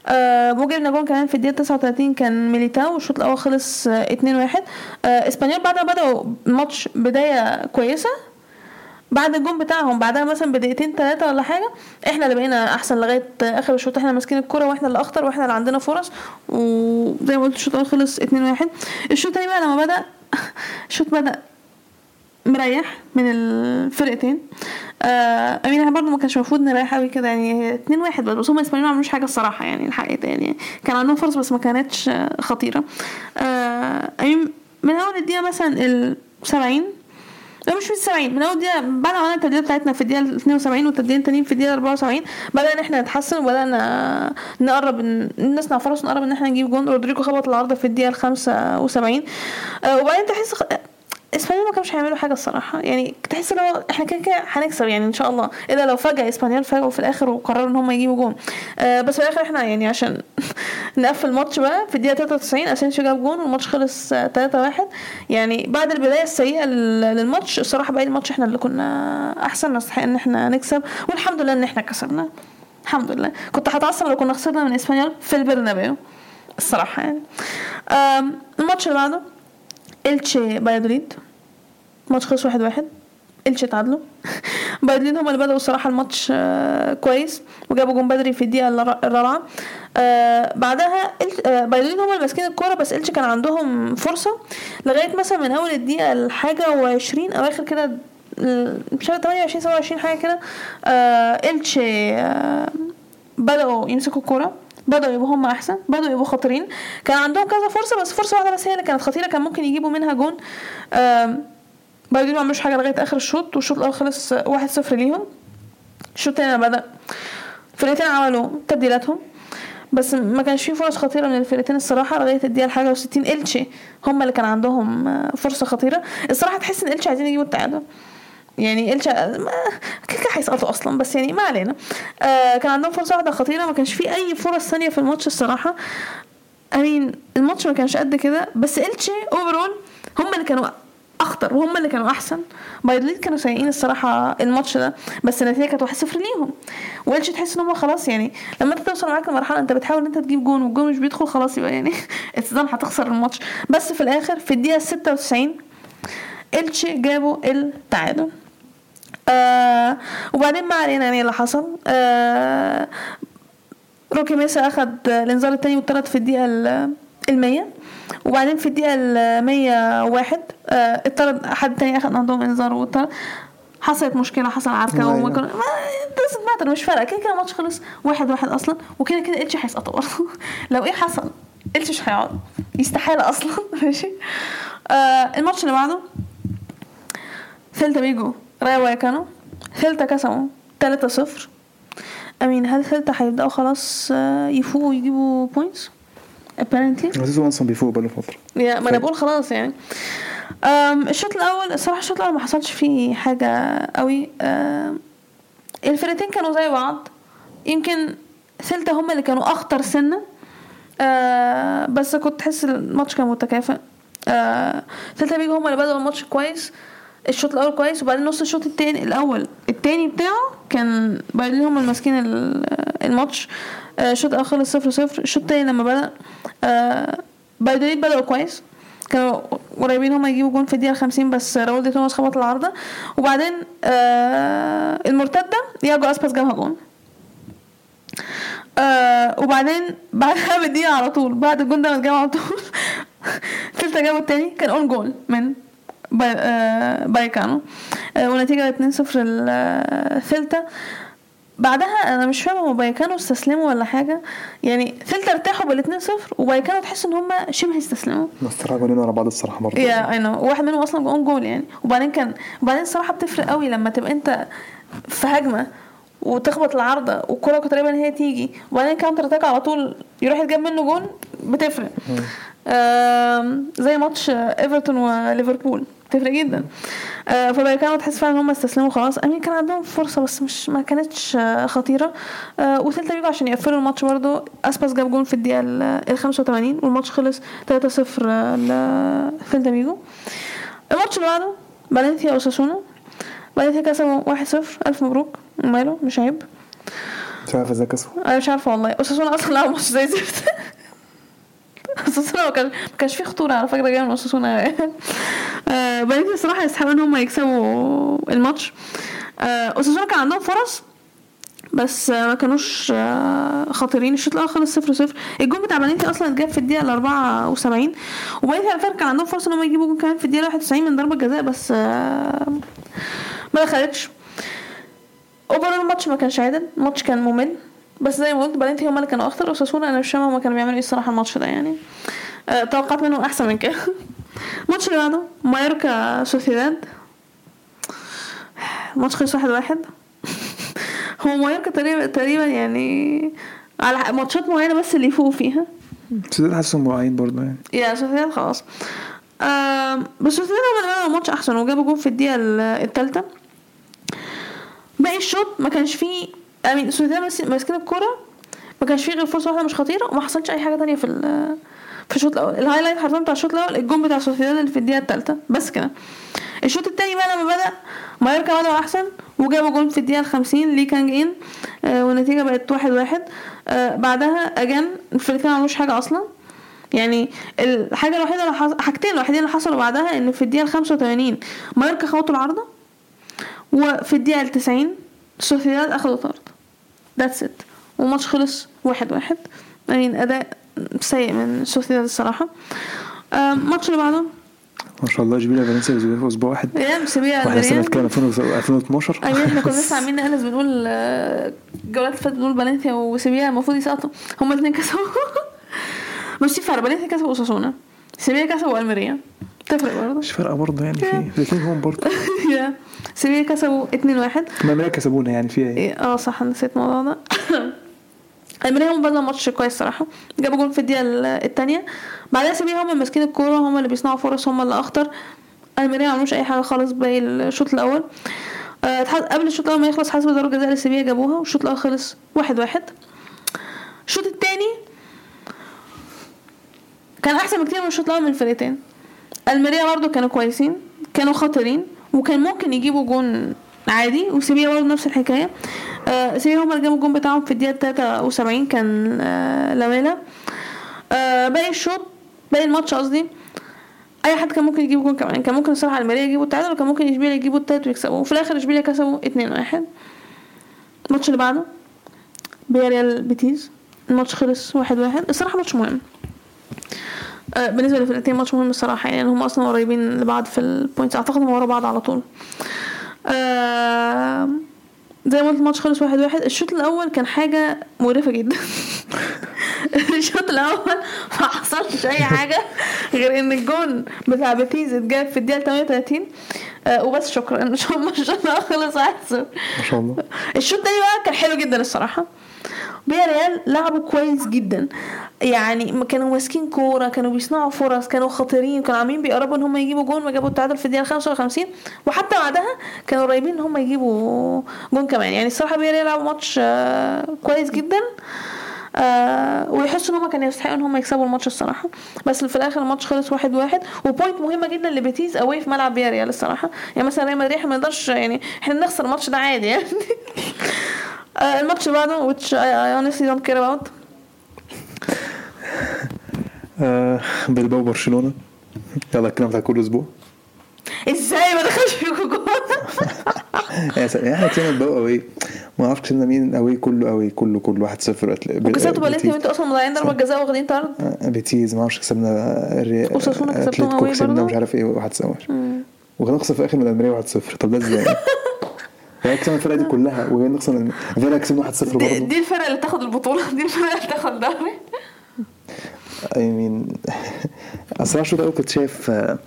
آه وجبنا جون كمان في الدقيقة 39 كان ميليتاو. والشوط الأول خلص آه 2 1 آه إسبانيول بعد ما بدأوا الماتش بداية كويسة بعد الجون بتاعهم بعدها مثلا بدقيقتين ثلاثة ولا حاجة إحنا اللي بقينا أحسن لغاية آخر الشوط. إحنا ماسكين الكرة وإحنا اللي أخطر وإحنا اللي عندنا فرص. وزي ما قلت الشوط الأول خلص 2 1 الشوط الثاني بقى لما بدأ الشوط بدأ مريح من الفرقتين. آه أمين إحنا برضه ما كانش المفروض نريح قوي كده يعني 2 1 بس. هم الاسبانيين ما عملوش حاجة الصراحة يعني الحقيقة يعني. كان عندهم فرص بس ما كانتش خطيرة. آه أمين من أول الدقيقة مثلا ال 70 لا مش في السبعين من أول دقيقة بعد ما عملنا التبديلات بتاعتنا في الدقيقة 72 والتبديلين التانيين في الدقيقة 74 بدأنا إن إحنا نتحسن وبدأنا نقرب نصنع فرص ونقرب إن إحنا نجيب جون رودريجو خبط العارضه في الدقيقة 75 آه وبعدين تحس اسبانيول ما كانوش هيعملوا حاجة الصراحة. يعني تحس ان هو إحنا كده كده هنكسب يعني إن شاء الله. الا لو فجأة إسبانيول فاجئوا في الآخر وقرروا إن هم يجيبوا جون. آه بس في الآخر إحنا يعني عشان نقفل الماتش بقى في الدقيقة 93 أسينسيو جاب جون والماتش خلص آه، 3-1 يعني بعد البداية السيئة لل- للماتش الصراحة باقي الماتش إحنا اللي كنا أحسن نستحق إن إحنا نكسب. والحمد لله إن إحنا كسبنا. الحمد لله. كنت هتعصب لو كنا خسرنا من إسبانيول في البرنابيو. الصراحة يعني. الماتش اللي بعده. إلتشي بلد الوليد ماتش خلص واحد واحد. إلتشي تعادلوا. بلد الوليد هم اللي بدأوا الصراحة الماتش آه، كويس وجابوا جون بدري في الدقيقة الر- الرابعة. آه، بعدها آه، بايدوليد هم اللي ماسكين الكورة بس إلتشي كان عندهم فرصة لغاية مثلا من أول الدقيقة الحاجة وعشرين أو آخر كده مش عارف 28 27 حاجة كده آه، بدأوا يمسكوا الكورة. بدأوا يبقوا هم أحسن بدأوا يبقوا خطيرين. كان عندهم كذا فرصة بس فرصة واحدة بس هي اللي كانت خطيرة كان ممكن يجيبوا منها جون آم، بايدين ما عملوش حاجة لغاية آخر الشوط والشوط الأول خلص واحد صفر ليهم. الشوط التاني بدأ الفرقتين عملوا تبديلاتهم بس ما كانش فيه فرص خطيرة من الفرقتين الصراحة لغاية الدقيقة الحاجة وستين إلتشي هم اللي كان عندهم آه، فرصة خطيرة. الصراحة تحس إن إلتشي عايزين يجيبوا التعادل. يعني إلتشي ما- كده هيسقطوا أصلا بس يعني ما علينا. آه كان عندهم فرصة واحدة خطيرة ما كانش في أي فرص ثانية في الماتش الصراحة. امين الماتش ما كانش قد كده بس التشي overall هم اللي كانوا أخطر وهم اللي كانوا أحسن. بلد الوليد كانوا سيئين الصراحة الماتش ده بس النتيجة كانت 1-0 ليهم. والتشي تحس إن هم خلاص يعني لما أنت توصل معاك لمرحلة أنت بتحاول إن أنت تجيب جون والجون مش بيدخل خلاص يبقى يعني إنت هتخسر الماتش. بس في الآخر في الدقيقة 96 التشي جابوا التعادل. آه وبعدين ما علينا يعني اللي حصل. آه روكي ميسا اخد الإنذار التاني والتالت في الدقيقة ال- المية. وبعدين في الدقيقة المية واحد آه اتطرد حد تاني اخد عندهم إنذار واتطرد حصلت مشكلة حصل عركة أيوة. وما كان ما doesn't matter مش فارقة. كده كده الماتش خلص واحد واحد أصلا وكده كده إلتشي هيسقطوا. برضه لو إيه حصل إلتشي مش هيقعد يستحالة أصلا. ماشي؟ آه الماتش اللي بعده سيلتا فيجو رايو فاييكانو سيلتا كسبوا. 3 0 أمين هل سيلتا هيبدأوا خلاص آه، يفوقوا ويجيبوا points apparently. عزيز أصلا بيفوق بقاله فتره يا ما أنا بقول خلاص يعني. الشوط الأول الصراحة الشوط الأول ما حصلش فيه حاجة قوي. الفرقتين كانوا زي بعض. يمكن سيلتا هم اللي كانوا أخطر سنة. أه، بس كنت تحس الماتش كان متكافئ. أه، سيلتا فيجو هم اللي بدأوا الماتش كويس. الشوط الأول كويس وبعدين نص الشوط التاني الأول التاني بتاعه كان فاييكانو هم ماسكين ال- الماتش. آه، الشوط الأول خلص صفر صفر. الشوط التاني لما بدأ آه، فاييكانو بدأوا كويس. كانوا قريبين هم يجيبوا جون في الدقيقة 50 بس راول دي توماس خبط العارضة. وبعدين آه المرتدة ياجو أسباس جابها جون. آه وبعدين بعدها بدقيقة على طول بعد الجون ده ما اتجاب على طول. سيلتا جابوا التاني كان own goal من فاييكانو ونتيجة 2-0 لسيلتا بعدها أنا مش فاهمه هو فاييكانو استسلموا ولا حاجة يعني سيلتا ارتاحوا بال 2-0 وفاييكانو تحس ان هم شبه استسلموا بس طلع جولين ورا بعض الصراحه برضه يا اي no واحد منهم أصلا own goal يعني وبعدين كان وبعدين الصراحه بتفرق قوي لما تبقى انت في هجمه وتخبط العارضه والكره كانت تقريبا هي تيجي وبعدين counter attack على طول يروح يتجاب منه جون بتفرق زي ماتش ايفرتون وليفربول بتفرق جدا. آه، ف فايكانو تحس فعلا إن هم استسلموا خلاص. I mean كان عندهم فرصة بس مش ما كانتش آه، خطيرة. آه، وسيلتا فيجو عشان يقفلوا الماتش برضه أسباس جاب جون في الدقيقة ال 85 والماتش خلص 3-0 لسيلتا فيجو الماتش اللي بعده فالنسيا وأوساسونا فالنسيا كسبوا 1-0 ألف مبروك. ماله؟ مش عيب. مش عارف إزاي كسبوا. أنا مش عارفة والله. اساسونا أصلا لعبوا ماتش زي الزفت ما كان- ما كانش فيه خطورة على فكره جاية من اساسونا آه، فالنسيا الصراحة يستحقوا إن هم يكسبوا الماتش. آه، اساسونا كان عندهم فرص بس ما كانوش آه، خطيرين. الشوط الأول خلص صفر صفر. الجون بتاع فالنسيا أصلا اتجاب في الدقيقة ال 74 وفالنسيا على كان عندهم فرصه إن هم يجيبوا جون كمان في الدقيقة 91 من ضربة جزاء بس ما دخلتش. Over الماتش ما كانش عادل. الماتش كان ممل. بس زي ما قلت فالنسيا هم اللي كانوا أخطر وأوساسونا أنا مش فاهمة هما كانوا بيعملوا إيه الصراحة الماتش ده يعني. آه، توقعت منهم أحسن من كده. الماتش اللي بعده مايوركا سوسيداد. الماتش خلص واحد واحد. هو مايوركا تقريبا تقريبا يعني على ماتشات معينة بس اللي يفوقوا فيها. سوسيداد حاسسهم واقعين برضه يعني. يا سوسيداد خلاص. آم، بس سوسيداد هم اللي الماتش أحسن وجابوا جول في الدقيقة ال- التالتة. باقي الشوط ما كانش فيه I mean. ماس- ماسكين الكورة. ما كانش فيه غير فرصة واحدة مش خطيرة وما حصلش أي حاجة تانية في في الشوط الأول. ال highlight حرفيا بتاع الشوط الأول الجون بتاع سوسيداد اللي في الدقيقة التالتة. بس كده. الشوط التاني بقى لما بدأ مايوركا عملوا أحسن وجابوا جول في الدقيقة الخمسين. لي كانج ان آه والنتيجة بقت واحد واحد. آه بعدها again الفريقين ما عملوش حاجة أصلا. يعني الحاجة الوحيدة اللي حص... حاجتين الوحيدين اللي حصلوا بعدها إن في الدقيقة ال 85 مايوركا خبطوا العارضة وفي الدقيقة ال 90 سوسيداد أخدوا طرد. That's it والماتش خلص واحد واحد. يعني اداء سيء من سوسيداد الصراحة. آه، الماتش اللي بعده. ما شاء الله اشبيليا فالنسيا في أسبوع واحد. ريال سيفيا وإحنا سنه الريال. كام 2012 أيوه إحنا كنا لسه عاملين نقلس بنقول آه، الجولات اللي فاتت بنقول فالنسيا وسيفيا المفروض يسقطوا. هما الاثنين كسبوا. بس في فرق فالنسيا كسبوا أوساسونا. سيبيا كسبوا ألميريا. تفرق برضه؟ مش فارقة برضه يعني في الاثنين هم برضه. يا. سيبيا كسبوا 2 1 ما أمريكا كسبونا يعني فيها إيه؟ آه صح نسيت الموضوع ده. الميريا هم بدأوا ماتش كويس صراحة. جابوا جول في الدقيقة ال- التانية. بعدها سيبيا هم ماسكين الكورة هم اللي بيصنعوا فرص هم اللي أخطر. ألميريا ما عملوش أي حاجة خالص باقي الشوط الأول. اتح- قبل الشوط الأول ما يخلص حسب ضربة جزاء لسيبيا جابوها والشوط الأول خلص واحد واحد. الشوط التاني كان أحسن بكتير من الشوط الأول من الفرقتين الميريا برضو كانوا كويسين كانوا خطرين وكان ممكن يجيبوا جون عادي وسيفيا برضو نفس الحكاية. آه سيفيا هما اللي جابوا الجون بتاعهم في الدقيقة 73 كان آه لاميلا آه باقي الشوط باقي الماتش قصدي. أي حد كان ممكن يجيب جون كمان كان ممكن الصراحه الميريا يجيبوا التعادل وكان ممكن إشبيليا يجيبوا التالت ويكسبوا. وفي الآخر إشبيليا كسبوا 2 1 الماتش اللي بعده فياريال بيتيز الماتش خلص واحد واحد. الصراحة ماتش مهم. بالنسبة للفرقتين ماتش مهم الصراحة يعني هم أصلا قريبين لبعض في ال points أعتقد هم ورا بعض على طول. آه، زي ما قلت الماتش خلص واحد واحد. الشوط الأول كان حاجة مقرفة جدا. الشوط الأول ما حصلش أي حاجة غير إن الجون بتاع بيتيز اتجاب في الدقيقة 38 آه، وبس شكرا. الشوط الأول خلص 1 ما شاء الله. الشوط التاني بقى كان حلو جدا الصراحة. فياريال لعبوا كويس جدا. يعني كانوا ماسكين كورة كانوا بيصنعوا فرص كانوا خطيرين كانوا عاملين بيقربوا إن هم يجيبوا جون وجابوا التعادل في الدقيقة 55 وحتى بعدها كانوا قريبين إن هم يجيبوا جون كمان. يعني الصراحة فياريال لعبوا ماتش آه، كويس جدا. آه ويحسوا إن هم كانوا يستحقوا إن هم يكسبوا الماتش الصراحة. بس في الآخر الماتش خلص واحد واحد. و point مهمة جدا لبيتيز قوي في ملعب فياريال الصراحة. يعني مثلا ريال مدريد ما نقدرش يعني إحنا نخسر الماتش ده عادي يعني. الماتش اللي بعده which I, I honestly don't care about. آه بلباو برشلونه يلا الكلام بتاع كل أسبوع. إزاي ما دخلش فيكم جول إحنا كسبنا بلباو قوي ما أعرفش كسبنا مين قوي كله قوي كله كله. 1 0 وكسبتوا فالنسيا وأنتوا أصلا مضيعين ضربة جزاء واخدين طرد؟ بيتيز ما أعرفش كسبنا كسبتهم أتلتيكو قوي كسبنا. مش عارف إيه 1 0 وهنخسر في الآخر من الميريا 1 0 طب ده إزاي؟ يعني كسبنا الفرقة دي كلها وهنخسر من الفرقه كسبنا 1 0 دي, برضه. دي الفرقة اللي تاخد البطولة دي الفرقة اللي تاخد دوري. اي مين أصل الشوط الأول كنت شايف آه،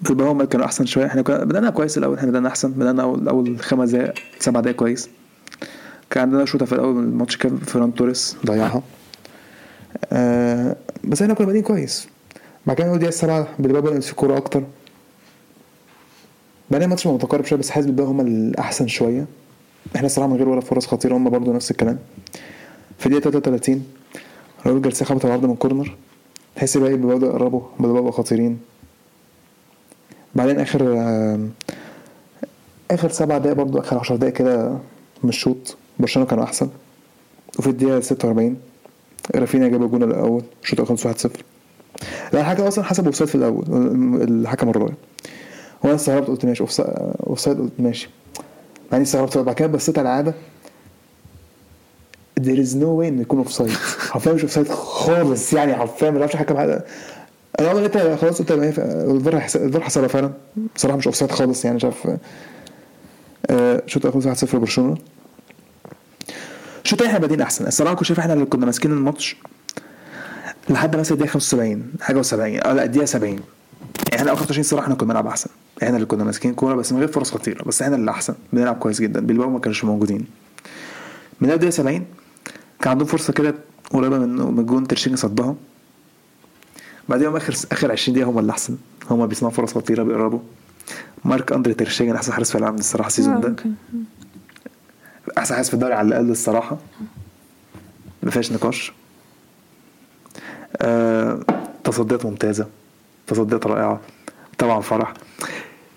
بلباو هم كانوا أحسن شوية. إحنا كنا بدأنا كويس الأول إحنا بدأنا أحسن. بدأنا اول أول خمس دقائق سبع دقائق كويس. كان عندنا شوطة في الأول من الماتش كان فيران توريس. ضيعها. آه بس إحنا كنا بادئين كويس. بعد كده دقيقة السبعه بلباو بدأ يمسك الكوره أكتر. بعدين الماتش متقارب شوية بس حاسس بلباو هم الأحسن شوية. إحنا الصراحة من غير ولا فرص خطيرة هم برضو نفس الكلام. في الدقيقه 33 راجل جارسيا خبط العرض من كورنر. تحس بقى إيه؟ بدأوا يقربوا بدأوا يبقوا خطيرين. بعدين آخر آخر سبع دقايق برضو آخر عشر دقايق كده من الشوط برشلونة كانوا أحسن. وفي الدقيقة 46 رافينيا جاب الجون الأول الشوط الأول خلص 1-0 لا الحكم أصلا حسب offside في الأول الحكم الراي وأنا استغربت قلت ماشي. offside قلت ماشي. بعدين استغربت بعد كده بصيت على العادة. There is no way إنه يكون offside حرفيا مش offside خالص. يعني حرفيا ما بيعرفش حكم حاجة أنا انت خلاص قلت الفار حسبها فعلا. بصراحه مش offside خالص. يعني شاف آه، شوط اول 1-0 برشلونه الشوط إحنا بادئين أحسن. الصراحة كنت شايف إحنا اللي كنا ماسكين الماتش لحد مثلا الدقيقة 75 حاجة و70 آه لا الدقيقة 70 يعني إحنا آخر 20 صراحة إحنا كنا بنلعب أحسن. إحنا اللي كنا ماسكين كورة بس من غير فرص خطيرة بس إحنا اللي احسن بنلعب كويس جدا. بيلباو ما كانوش موجودين. من الدقيقه 70 كان عندهم فرصة كده قريبة من جون تير شتيجن صدها. بعدين اخر آخر 20 دقيقة هم اللي أحسن. هم بيصنعوا فرص خطيرة بيقربوا. مارك أندري تير شتيجن أحسن حارس في العالم الصراحة ال season ده. Okay. أحسن حارس في الدوري على الأقل الصراحة. ما فيهاش نقاش. آه، تصديات ممتازة. تصديات رائعة. طبعا فرح.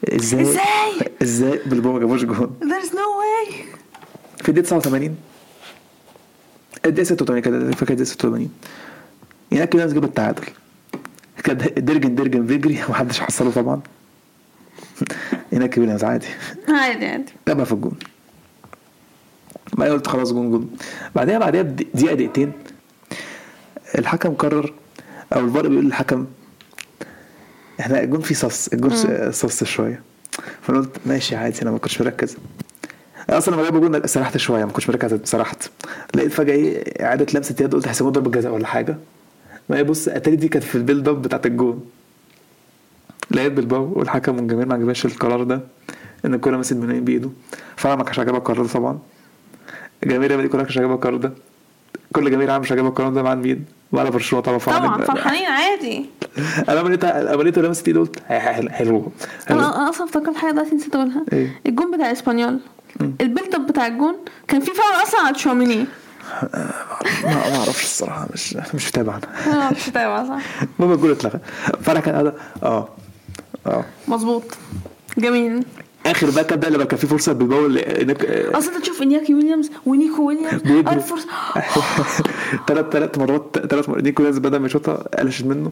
إزاي؟ إزاي؟ بلباو ما جابوش جون. There's no way. في الدقيقة 89 الدقيقة 86 كده فاكر الدقيقة 86 هناك كده جاب التعادل. كان درجن درجن بيجري ومحدش حصله طبعا. هناك ويليامز عادي. عادي عادي. جابها في الجون. بعدين قلت خلاص جون جون. بعدها بعدها بدقيقه دقيقتين الحكم قرر أو الفار بيقول للحكم إحنا الجون فيه sus الجون sus شوية. فانا قلت ماشي عادي أنا ما كنتش مركز. أصلا لما جابوا جون سرحت شوية ما كنتش مركز سرحت. لقيت فجأة إيه اعاده لمسة يد قلت هيسيبوه ضربة جزاء ولا حاجة. ما بص اتاري دي كانت في ال build up بتاعت الجون. لقيت بلباو والحكم والجماهير ما عجبهاش القرار ده إن الكوره مسكت من بإيده. فانا ما كانش عاجبها القرار ده طبعا. الجماهير دي كلها ما كانش عاجبها القرار ده. كل جماهير عام مش عاجبها القرار ده مع مين؟ وعلى برشلونة طبعا طبعا فرحانين عادي. أنا لما لقيته لمست ايده قلت حلو أنا أصلا افتكرت حاجة دلوقتي نسيت أقولها. إيه؟ الجون بتاع إسبانيول. ال build up بتاع الجون كان في فاول أصلا على تشواميني. ما ما أعرفش الصراحة مش مش متابع. أنا مش متابعة صح المهم الجول اتلغى. فانا كان آه آه. مظبوط. جميل. آخر باك اب ده لما كان في فرصة هناك آه، أصل أنت تشوف إنياكي ويليامز ونيكو ويليامز. آه فرصه ثلاث ثلاث مرات ثلاث مرات نيكو لازم بدل ما يشوطها قلشت منه.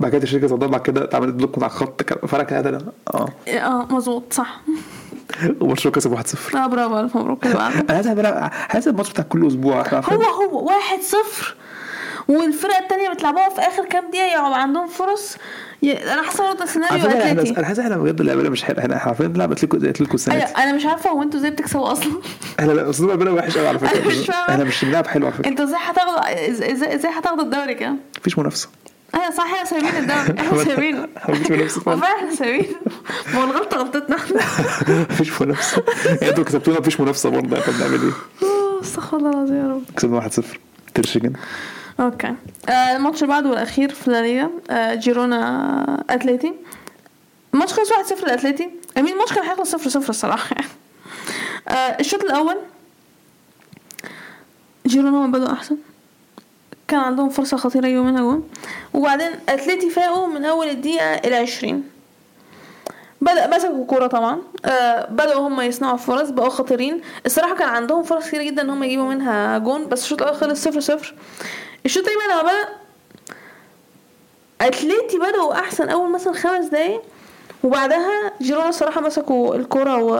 بعد كده الشركة صدها بعد كده اتعملت block من على الخط فرق هذا آه. آه مظبوط صح. وبرشلونة كسب 1-0 آه برافو الف مبروك هذا هذا الماتش بتاع كل أسبوع. هو هو واحد صفر. والفرقة التانية بتلعبوها في آخر كام دقيقة عندهم فرص. أنا حاسة برضه على سيناريو فكرة إحنا اتلتي أنا حاسس إحنا بجد اللعبه مش حلوة إحنا عارفين بنلعب اتلتيكو زي اتلتيكو السنة دي. أنا مش عارفة هو أنتوا إزاي بتكسبوا أصلا؟ إحنا لا أسلوب لعبنا وحش قوي على فكرة. مش فاهمة. إحنا مش بنلعب حلو على فكرة. أنتوا إزاي هتاخدوا إزاي إزاي هتاخدوا الدوري كده؟ مفيش منافسة. أيوه صح إحنا سايبين الدوري. إحنا سايبينه والله إحنا سايبينه ما هو الغلطة غلطتنا. إحنا مفيش منافسة. أنتوا كسبتونا مفيش منافسة برضه. إحنا بنعمل إيه؟ استغفر الله العظيم يا رب. كسبنا 1-0 ترشيجن. أوكي. آه، الماتش اللي بعده والأخير في لا ليغا آه، جيرونا أتليتي. الماتش خلص 1-0 لأتليتي. أمين الماتش كان هيخلص 0-0 الصراحه يعني الشوط الأول جيرونا هم بدأوا أحسن. كان عندهم فرصة خطيرة يجيبوا منها جون. وبعدين أتليتي فاقوا من أول الدقيقة العشرين بدأ مسكوا كورة طبعا. آه بدأوا هم يصنعوا فرص بقوا خطيرين. الصراحة كان عندهم فرص كتير جدا إن هم يجيبوا منها جون بس الشوط الأول خلص صفر صفر. الشوط التاني بقى بدأ أتليتي بدأوا أحسن أول مثلا خمس دقايق وبعدها جيرونا الصراحة مسكوا الكورة و...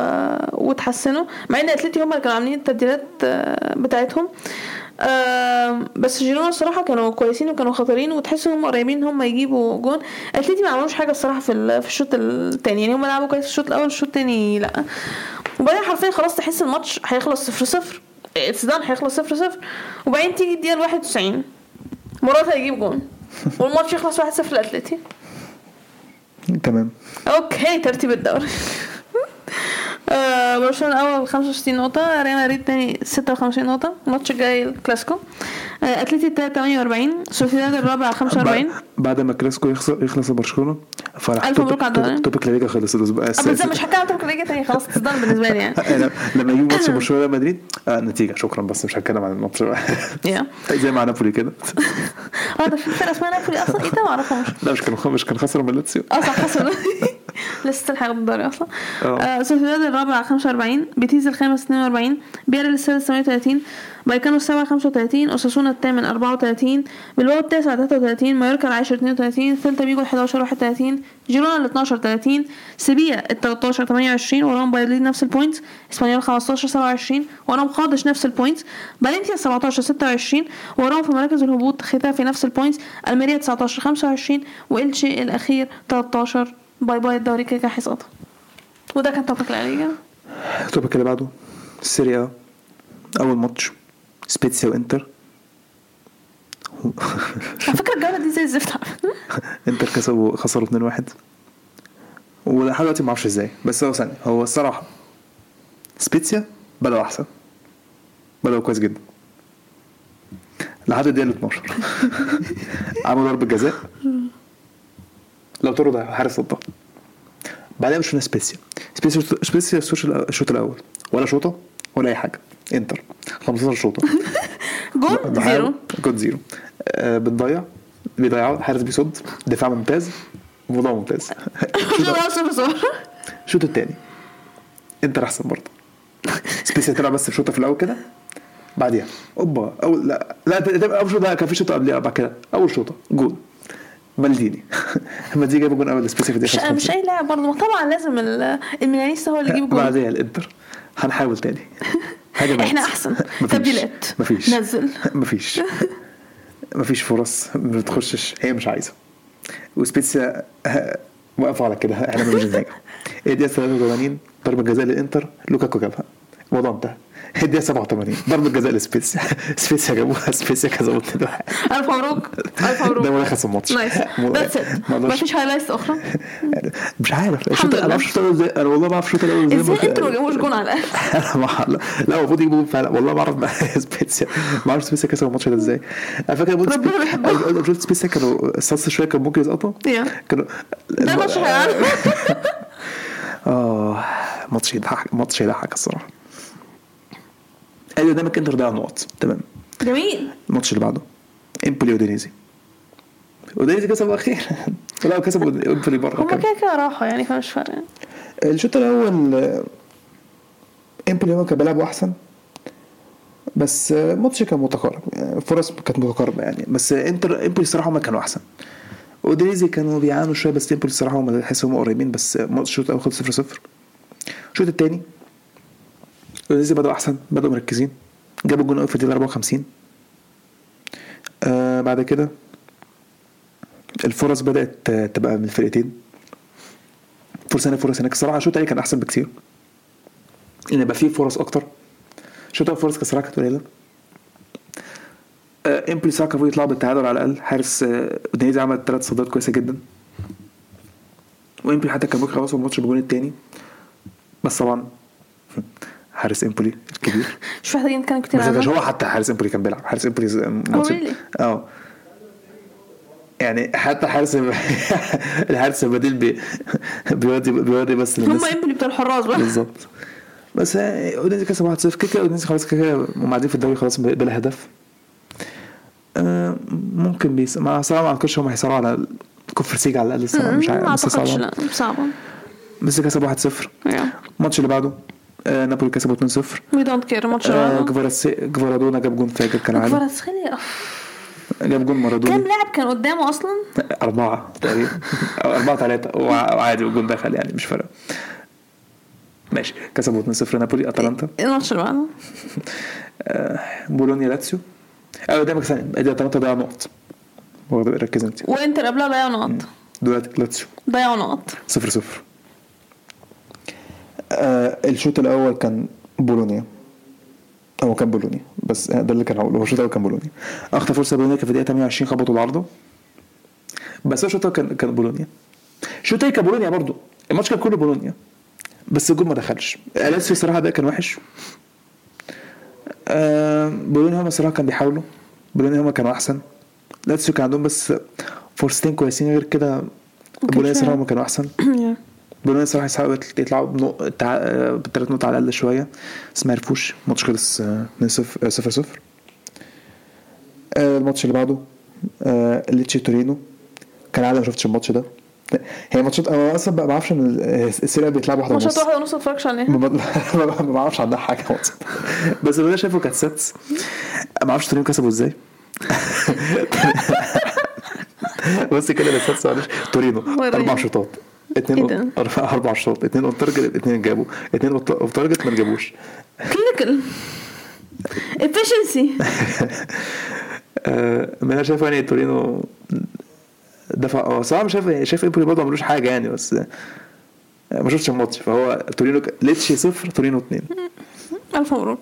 وتحسنوا مع إن أتليتي هم اللي كانوا عاملين التبديلات آه، بتاعتهم. بس جيرونا الصراحة كانوا كويسين وكانوا خطيرين وتحس إن هم قريبين إن هم يجيبوا جون. أتليتي ما عملوش حاجة الصراحة في في الشوط التاني يعني هم لعبوا كويس في الشوط الأول الشوط التاني لأ. وبعدين حرفيا خلاص تحس الماتش هيخلص صفر صفر. اتسدان هيخلص صفر صفر. وبعدين تيجي الواحد وتسعين. موراتا يجيب جون. والماتش يخلص واحد صفر لأتليتي تمام. Okay ترتيب الدوري. آه، برشلونة الأول 65 نقطة ريال مدريد تاني 56 نقطة الماتش الجاي الكلاسيكو. آه، أتلتي التالت 48 سوسيداد الرابع 45 بعد- ما الكلاسيكو يخسر يخلص برشلونة فرح ألف مبروك على. topic لا ليجا خلص أه، بس. مش هتكلم عن ليجا تاني خلاص تصدر بالنسبة لي يعني. لما يجيب ماتش برشلونة ريال مدريد آه نتيجة شكرا بس مش هتكلم عن الماتش زي مع نابولي كده. آه ده في فرقة اسمها نابولي أصلا؟ إيه ده؟ معرفهمش لا مش كان مش كان خسر من لاتسيو. آه صح حسن لسه الحاجة بالدوري أصلا. آه. الرابع 45 بيتيز الخامس 42 بيرل السادس 38 بايكانو السابع 35 أوساسونا الثامن 34 بلباو التاسع 33 مايوركا العاشر 32 سيلتا فيجو ال 11 31 جيرونا ال 12 30 سيبيا ال 13 28 وراهم بايرلين نفس ال points إسبانيول 15 27 وراهم قادش نفس ال points فالنسيا 17 26 وراهم في مراكز الهبوط ختافي نفس ال points ألميريا 19 25 والشي الأخير 13 باي باي الدوري كده كده هيسقط وده كان topic لا ليجا؟ ال topic اللي بعده. السيريا أول ماتش. سبيتسيا وإنتر. على فكرة الجولة دي زي الزفت. إنتر كسبوا خسروا 2-1 و ولحد دلوقتي ما أعرفش إزاي بس هو ثانية. هو الصراحة سبيتسيا بدأوا أحسن. بدأوا كويس جدا. لحد الدقيقة 12 عملوا ضربة جزاء. لو طرد حارس ضدها مش شفنا سبيسيا. سبيسيا سبيسيا الشوط الأول. ولا شوطة ولا أي حاجة. انتر 15 شوطة. goal zero goal zero آه بتضيع. بيضيعوا حارس بيصد. دفاع ممتاز. موضوع ممتاز. الشوط الثاني. انتر أحسن برضه. سبيسيا طلع بس الشوطه في الأول كده. بعديها. أوبا. اول لا. لا أول شوطة. كان في شوطة قبلها بعد كده. أول شوطة. جول مالديني. مالديني جاب جول اول سبيسيا في مش الدقيقه مش 55. اي لاعب برضه طبعا لازم ال- الميلانيستا هو اللي يجيب جول بعديها الانتر هنحاول تاني. هجمات إحنا أحسن. تبديلات. مفيش. نزل. مفيش. مفيش فرص. ما بتخشش هي مش عايزة. وسبيتسيا وقفوا على كده. إحنا مش ناجح الدقيقه 83 ضربة جزاء للإنتر. لوكاكو جابها. الموضوع انتهى. الدقيقه 87 ضربة جزاء لسبيتسيا سبيتسيا جابوها سبيتسيا كسبوا 2 1 ألف مبروك. ألف مبروك. ده ملخص الماتش nice that's it ما ما أقدرش- فيش highlights أخرى؟ مش عارف. الشوط أنا ما أعرفش إزاي أنا والله ما اعرف الشوط الأول إزاي إزاي أنتوا ما جابوش جون على الاقل لا المفروض يجيبوا فعلا. والله ما اعرف سبيتسيا ما اعرف سبيتسيا كسبوا الماتش ده إزاي. أنا فاكر ربنا سبي- بيحبهم. أنا- أنا شفت سبيتسيا كانوا الصص شوية كان ممكن يسقطوا. كانوا ده هيعرف آه ماتش يضحك ماتش يضحك الصراحة. أدي قدامك إنتر ضيع نقط. تمام. جميل. الماتش اللي بعده إمبولي ودينيزي ودينيزي كسبوا أخيرا. لا كسبوا إمبولي بره هما كان كده كده راحوا يعني فمش فارق. الشوط الأول إمبولي هو كان بيلعبوا أحسن. بس الماتش كان متقارب. فرص كانت متقاربة يعني. بس إنتر إمبولي الصراحه هم كانوا أحسن. ودينيزي كانوا بيعانوا شوية بس إمبولي الصراحه هم تحس هم قريبين. بس الشوط الأول خلص 0 0 الشوط الثاني ودينيزي بدأوا أحسن بدأوا مركزين. جابوا الجون في الدقيقة 54 آه بعد كده الفرص بدأت آه، تبقى من الفرقتين. فرصة هنا فرص هناك. الصراحه الشوط كان أحسن بكتير. إن يبقى فيه فرص أكتر. الشوط الأول فرص كانت كانت قليلة. آه، امبولي ساعه كانوا يطلعوا بالتعادل على الأقل. حارس أودينيزي عمل ثلاث صدات كويسة جدا. وامبولي حتى كان ممكن يخلصوا الماتش بالجون الثاني بس طبعا حارس إمبولي الكبير. مش محتاجين نتكلم كتير ما عنه هو حتى حارس إمبولي كان بيلعب. حارس إمبولي؟ آه. يعني حتى حارس الحارس البديل بي بيودي بيودي بس هم للناس إمبولي بتوع الحراس بقى. بالظبط بس أودينزي كسب 1-0 كده كده أودينزي خلاص كده كده هم قاعدين في الدوري خلاص بلا هدف. آه، ممكن بيس مع صراحة ما اعتقدش هم هيصارعوا على كفر سيجا على الأقل الصراحه مش ما عارف بس أعتقدش صعبه لا صعبة. بس كسب 1-0 يا. الماتش اللي بعده؟ آه، نابولي كسبوا 2-0 وي دونت كير الماتش آه، جفارادونا جاب جون فاجر كالعاده كفاراتسخيليا جاب جون كام مارادونا لاعب كان قدامه أصلا؟ أربعة تقريبا. أو أربعة ثلاثة وعادي والجون دخل يعني مش فارقة. ماشي. كسبوا 2-0 نابولي. أتلانتا. الماتش اللي بعده؟ آه، بولونيا لاتسيو. آه قدامك ثانية ادي أتلانتا ضيع نقط. ركز أنت. وإنتر قبلها ضيعوا نقط. دلوقتي لاتسيو. ضيعوا نقط. صفر صفر. آه الشوط الأول كان بولونيا. هو كان بولونيا. بس ده اللي كان هقوله. هو الشوط الأول كان بولونيا. أخطر فرصة بولونيا كان في الدقيقة 28 خبطوا العارضه بس هو الشوط كان كان بولونيا. الشوط الثاني كان بولونيا برضه الماتش كان كله بولونيا. بس الجول ما دخلش. لاتسيو الصراحه ده كان وحش. آه بولونيا هم الصراحه كانوا بيحاولوا. بولونيا هم كانوا أحسن. لاتسيو كان عندهم بس فرصتين كويسين غير كده بولونيا الصراحه هم كانوا أحسن. بولونيا الصراحه يسحبوا يطلعوا بنق- تع- آه، بثلاث نقط على الأقل شوية. بس ما عرفوش الماتش خلص 2 0 0 0 الماتش اللي بعده آه، ليتشي تورينو. كان عادي ما شفتش الماتش ده. هي ماتشات أنا أصلا ما بعرفش إن السيريا بيتلعب واحدة ماتشات ونص. واحدة ونص ما اتفرجش عليها. ما بعرفش عنها حاجة بس اللي أنا شايفه كانت ساتس ما أعرفش تورينو كسبوا إزاي. بص كده معلش. تورينو. أربع shot ات. اتنين ده؟ أربع shots اتنين on target اتنين جابوا. اتنين off target ما جابوش clinical آه، ما أنا شايف يعني تورينو دافع هو صراحة مش شايف شايف امبولي برضه ما عملوش حاجة يعني بس ما شفتش الماتش. فهو تورينو ليتشي صفر تورينو اتنين. ألف مبروك.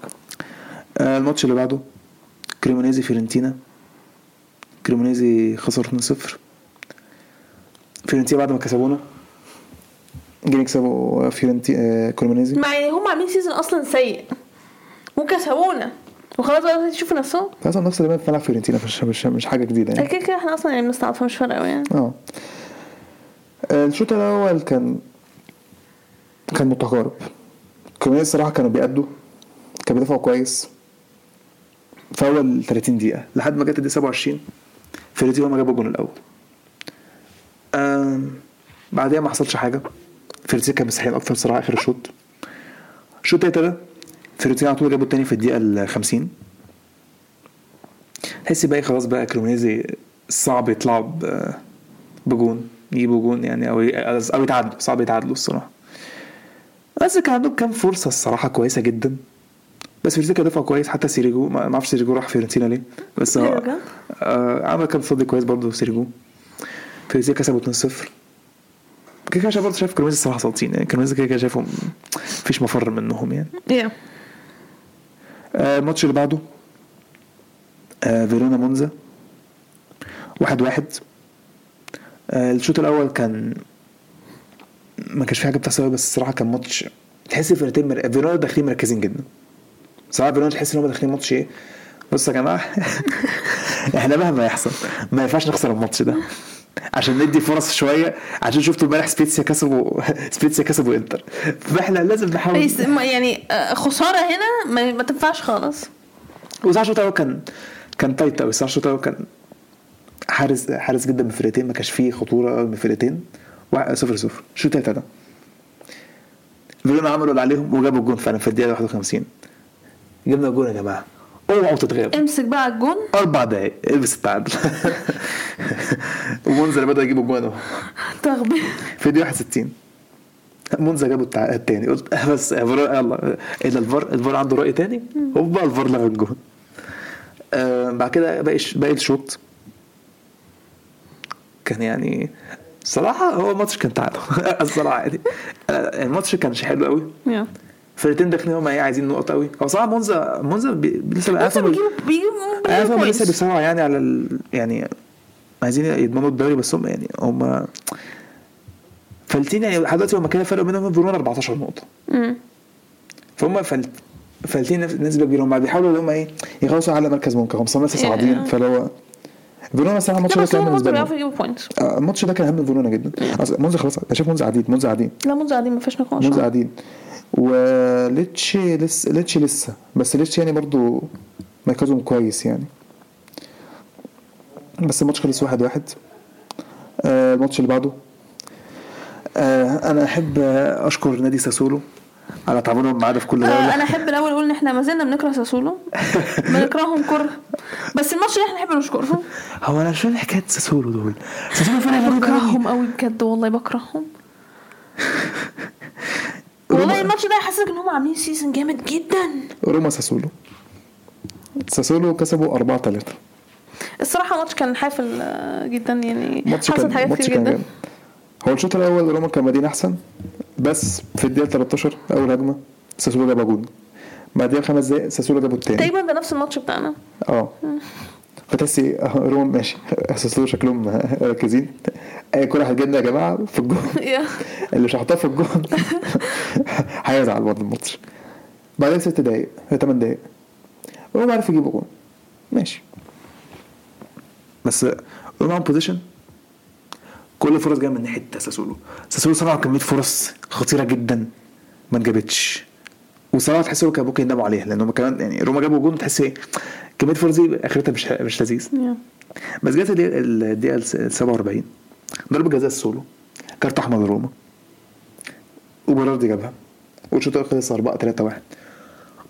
آه، الماتش اللي بعده كريمونيزي فيرنتينا. كريمونيزي خسر 2-0 فيرنتينا بعد ما كسبونا جايين يكسبوا فيورنتي آه، كريمونيزي مع يعني هم عاملين season أصلا سيء. وكسبونا وخلاص بقى يشوفوا نفسهم. أصلا نفس اللي في ملعب فيورنتينا مش مش مش حاجة جديدة يعني. كده كده إحنا أصلا يعني بنستعرض فمش فارقة قوي يعني. آه. الشوط الأول كان كان متقارب. كريمونيزي الصراحة كانوا بيأدوا. كانوا بيدافعوا كويس. في أول 30 دقيقة لحد ما جت الدقيقة 27 فيورنتينا هم جابوا الجون الأول. آم، بعدها ما حصلش حاجة. فيورنتينا كان مستحيل أكتر صراحة آخر الشوط الشوط التالت ده فيورنتينا على طول جابوا التاني في الدقيقة ال 50 تحس بقى إيه؟ خلاص بقى كريمونيزي صعب يطلعوا بجون يجيبوا جون يعني أو أو يتعادلوا صعب يتعادلوا الصراحة. بس كان عندهم كام فرصة الصراحة كويسة جدا. بس فيورنتينا كان دافع كويس حتى سيريجو ما أعرفش سيريجو راح فيورنتينا ليه. بس هو؟ آه عمل كام صد كويس برضه سيريجو. فيورنتينا كسبوا 2-0 كده كده برضه شايف كريمونيزي الصراحة ساقطين يعني كريمونيزي كده كده شايفهم مفيش مفر منهم يعني. Yeah. آه، الماتش اللي بعده آه، فيرونا مونزا واحد واحد. آه، الشوط الأول كان ما كانش في حاجة بتحصل بس الصراحة كان ماتش تحس الفرقتين مر... فيرونا داخلين مركزين جدا. صراحة فيرونا تحس إن هم داخلين ماتش إيه؟ بص يا جماعة إحنا مهما يحصل ما ينفعش نخسر الماتش ده. عشان ندي فرص شوية عشان شفتوا امبارح سبيتسيا كسبوا سبيتسيا كسبوا انتر. فاحنا لازم نحاول. يعني آه، خسارة هنا ما, ما تنفعش خالص. الشوط الأول كان كان tight قوي الشوط الأول كان حارس حارس جدا من الفرقتين ما كانش فيه خطورة قوي من الفرقتين واحد- صفر صفر. الشوط التالت ده فيرونا عملوا اللي عليهم وجابوا الجون فعلا في الدقيقة 51 جبنا الجون يا جماعة. اوعوا تتغابوا امسك بقى الجون. أربع دقايق. البس التعادل ومنذر بدأ يجيب الجون أهو. تغبي في الدقيقه 61 منذر جابوا التاني. قلت بس يلا. إيه ده الفار الفار عنده رأي تاني؟ هوبا الفار لغى الجون. آه بعد كده باقي باقي الشوط. كان يعني صراحة هو الماتش كان تعادل. الصراحة يعني. آه، الماتش كانش حلو قوي yeah. فرقتين داخلين هم إيه عايزين نقط قوي هو صراحة مونزا مونزا بي- لسه بي- بيجيبوا لسه بيسعوا يعني على ال... يعني عايزين يضمنوا الدوري بس هم يعني هم فالتين يعني لحد دلوقتي هم كده فرق بينهم فيرونا 14 نقطة. مم. فهم فلت فالتين نسبة كبيرة. هم بيحاولوا إن هم إيه يخلصوا على مركز ممكن. هم لسه. صاعدين. فلو هو فيرونا مثلا الماتش ده كان بيعرفوا لهم points آه، الماتش ده كان أهم من فيرونا جدا. أصل مونزا خلاص أنا شايف مونزا قاعدين مونزا قاعدين لا مونزا قاعدين ما فيش نقاش. مونزا قاعدين وليتشي لسه ليتشي لسه. بس ليتشي يعني برضو مركزهم كويس يعني. بس الماتش خلص واحد واحد. آه الماتش اللي بعده. آه أنا أحب آه، أشكر نادي ساسولو على تعاونهم معانا في كل آه جوله أنا أحب الأول أقول إن إحنا ما زلنا بنكره ساسولو. بنكرههم كره. بس الماتش ده إحنا نحب نشكرهم. هو أنا مش فاهم حكايه ساسولو دول؟ ساسولو فعلا بكرههم قوي بجد والله بكرههم. والله الماتش ده يحسسك إن هم عاملين season جامد جدا. روما ساسولو. ساسولو كسبوا 4 3 الصراحة الماتش كان حافل آه، جدا يعني. حصلت حاجات كتير جدا. جامد. هو الشوط الأول روما كان بادئين أحسن بس في الدقيقة 13 أول هجمة ساسولو جاب جول بعديها خمس دقايق ساسولو جابوا التاني. تقريبا ده نفس الماتش بتاعنا. آه. فتحسي آه، روما ماشي. ساسولو شكلهم مركزين. أي كوره هتجيلنا يا جماعة في الجون. اللي مش هحطها في الجون هيزعل برضه الماتش. بعدين ست دقايق ثمان دقايق. روما عرف يجيب جون. ماشي. بس روما معاهم possession كل الفرص جاية من ناحية ساسولو. ساسولو صنعوا كمية فرص خطيرة جدا. ما اتجابتش. وصراحة تحس إنهم كان ممكن يندموا عليها لأن هم كمان يعني روما جابوا جون تحس إيه؟ كمية فرص دي آخرتها مش مش لذيذ. يا. بس جت الدقيقه الدقيقه ال 47 ضربة جزاء لساسولو. كارت أحمر لروما وبراردي جابها. والشوط الأول خلص 4 3 1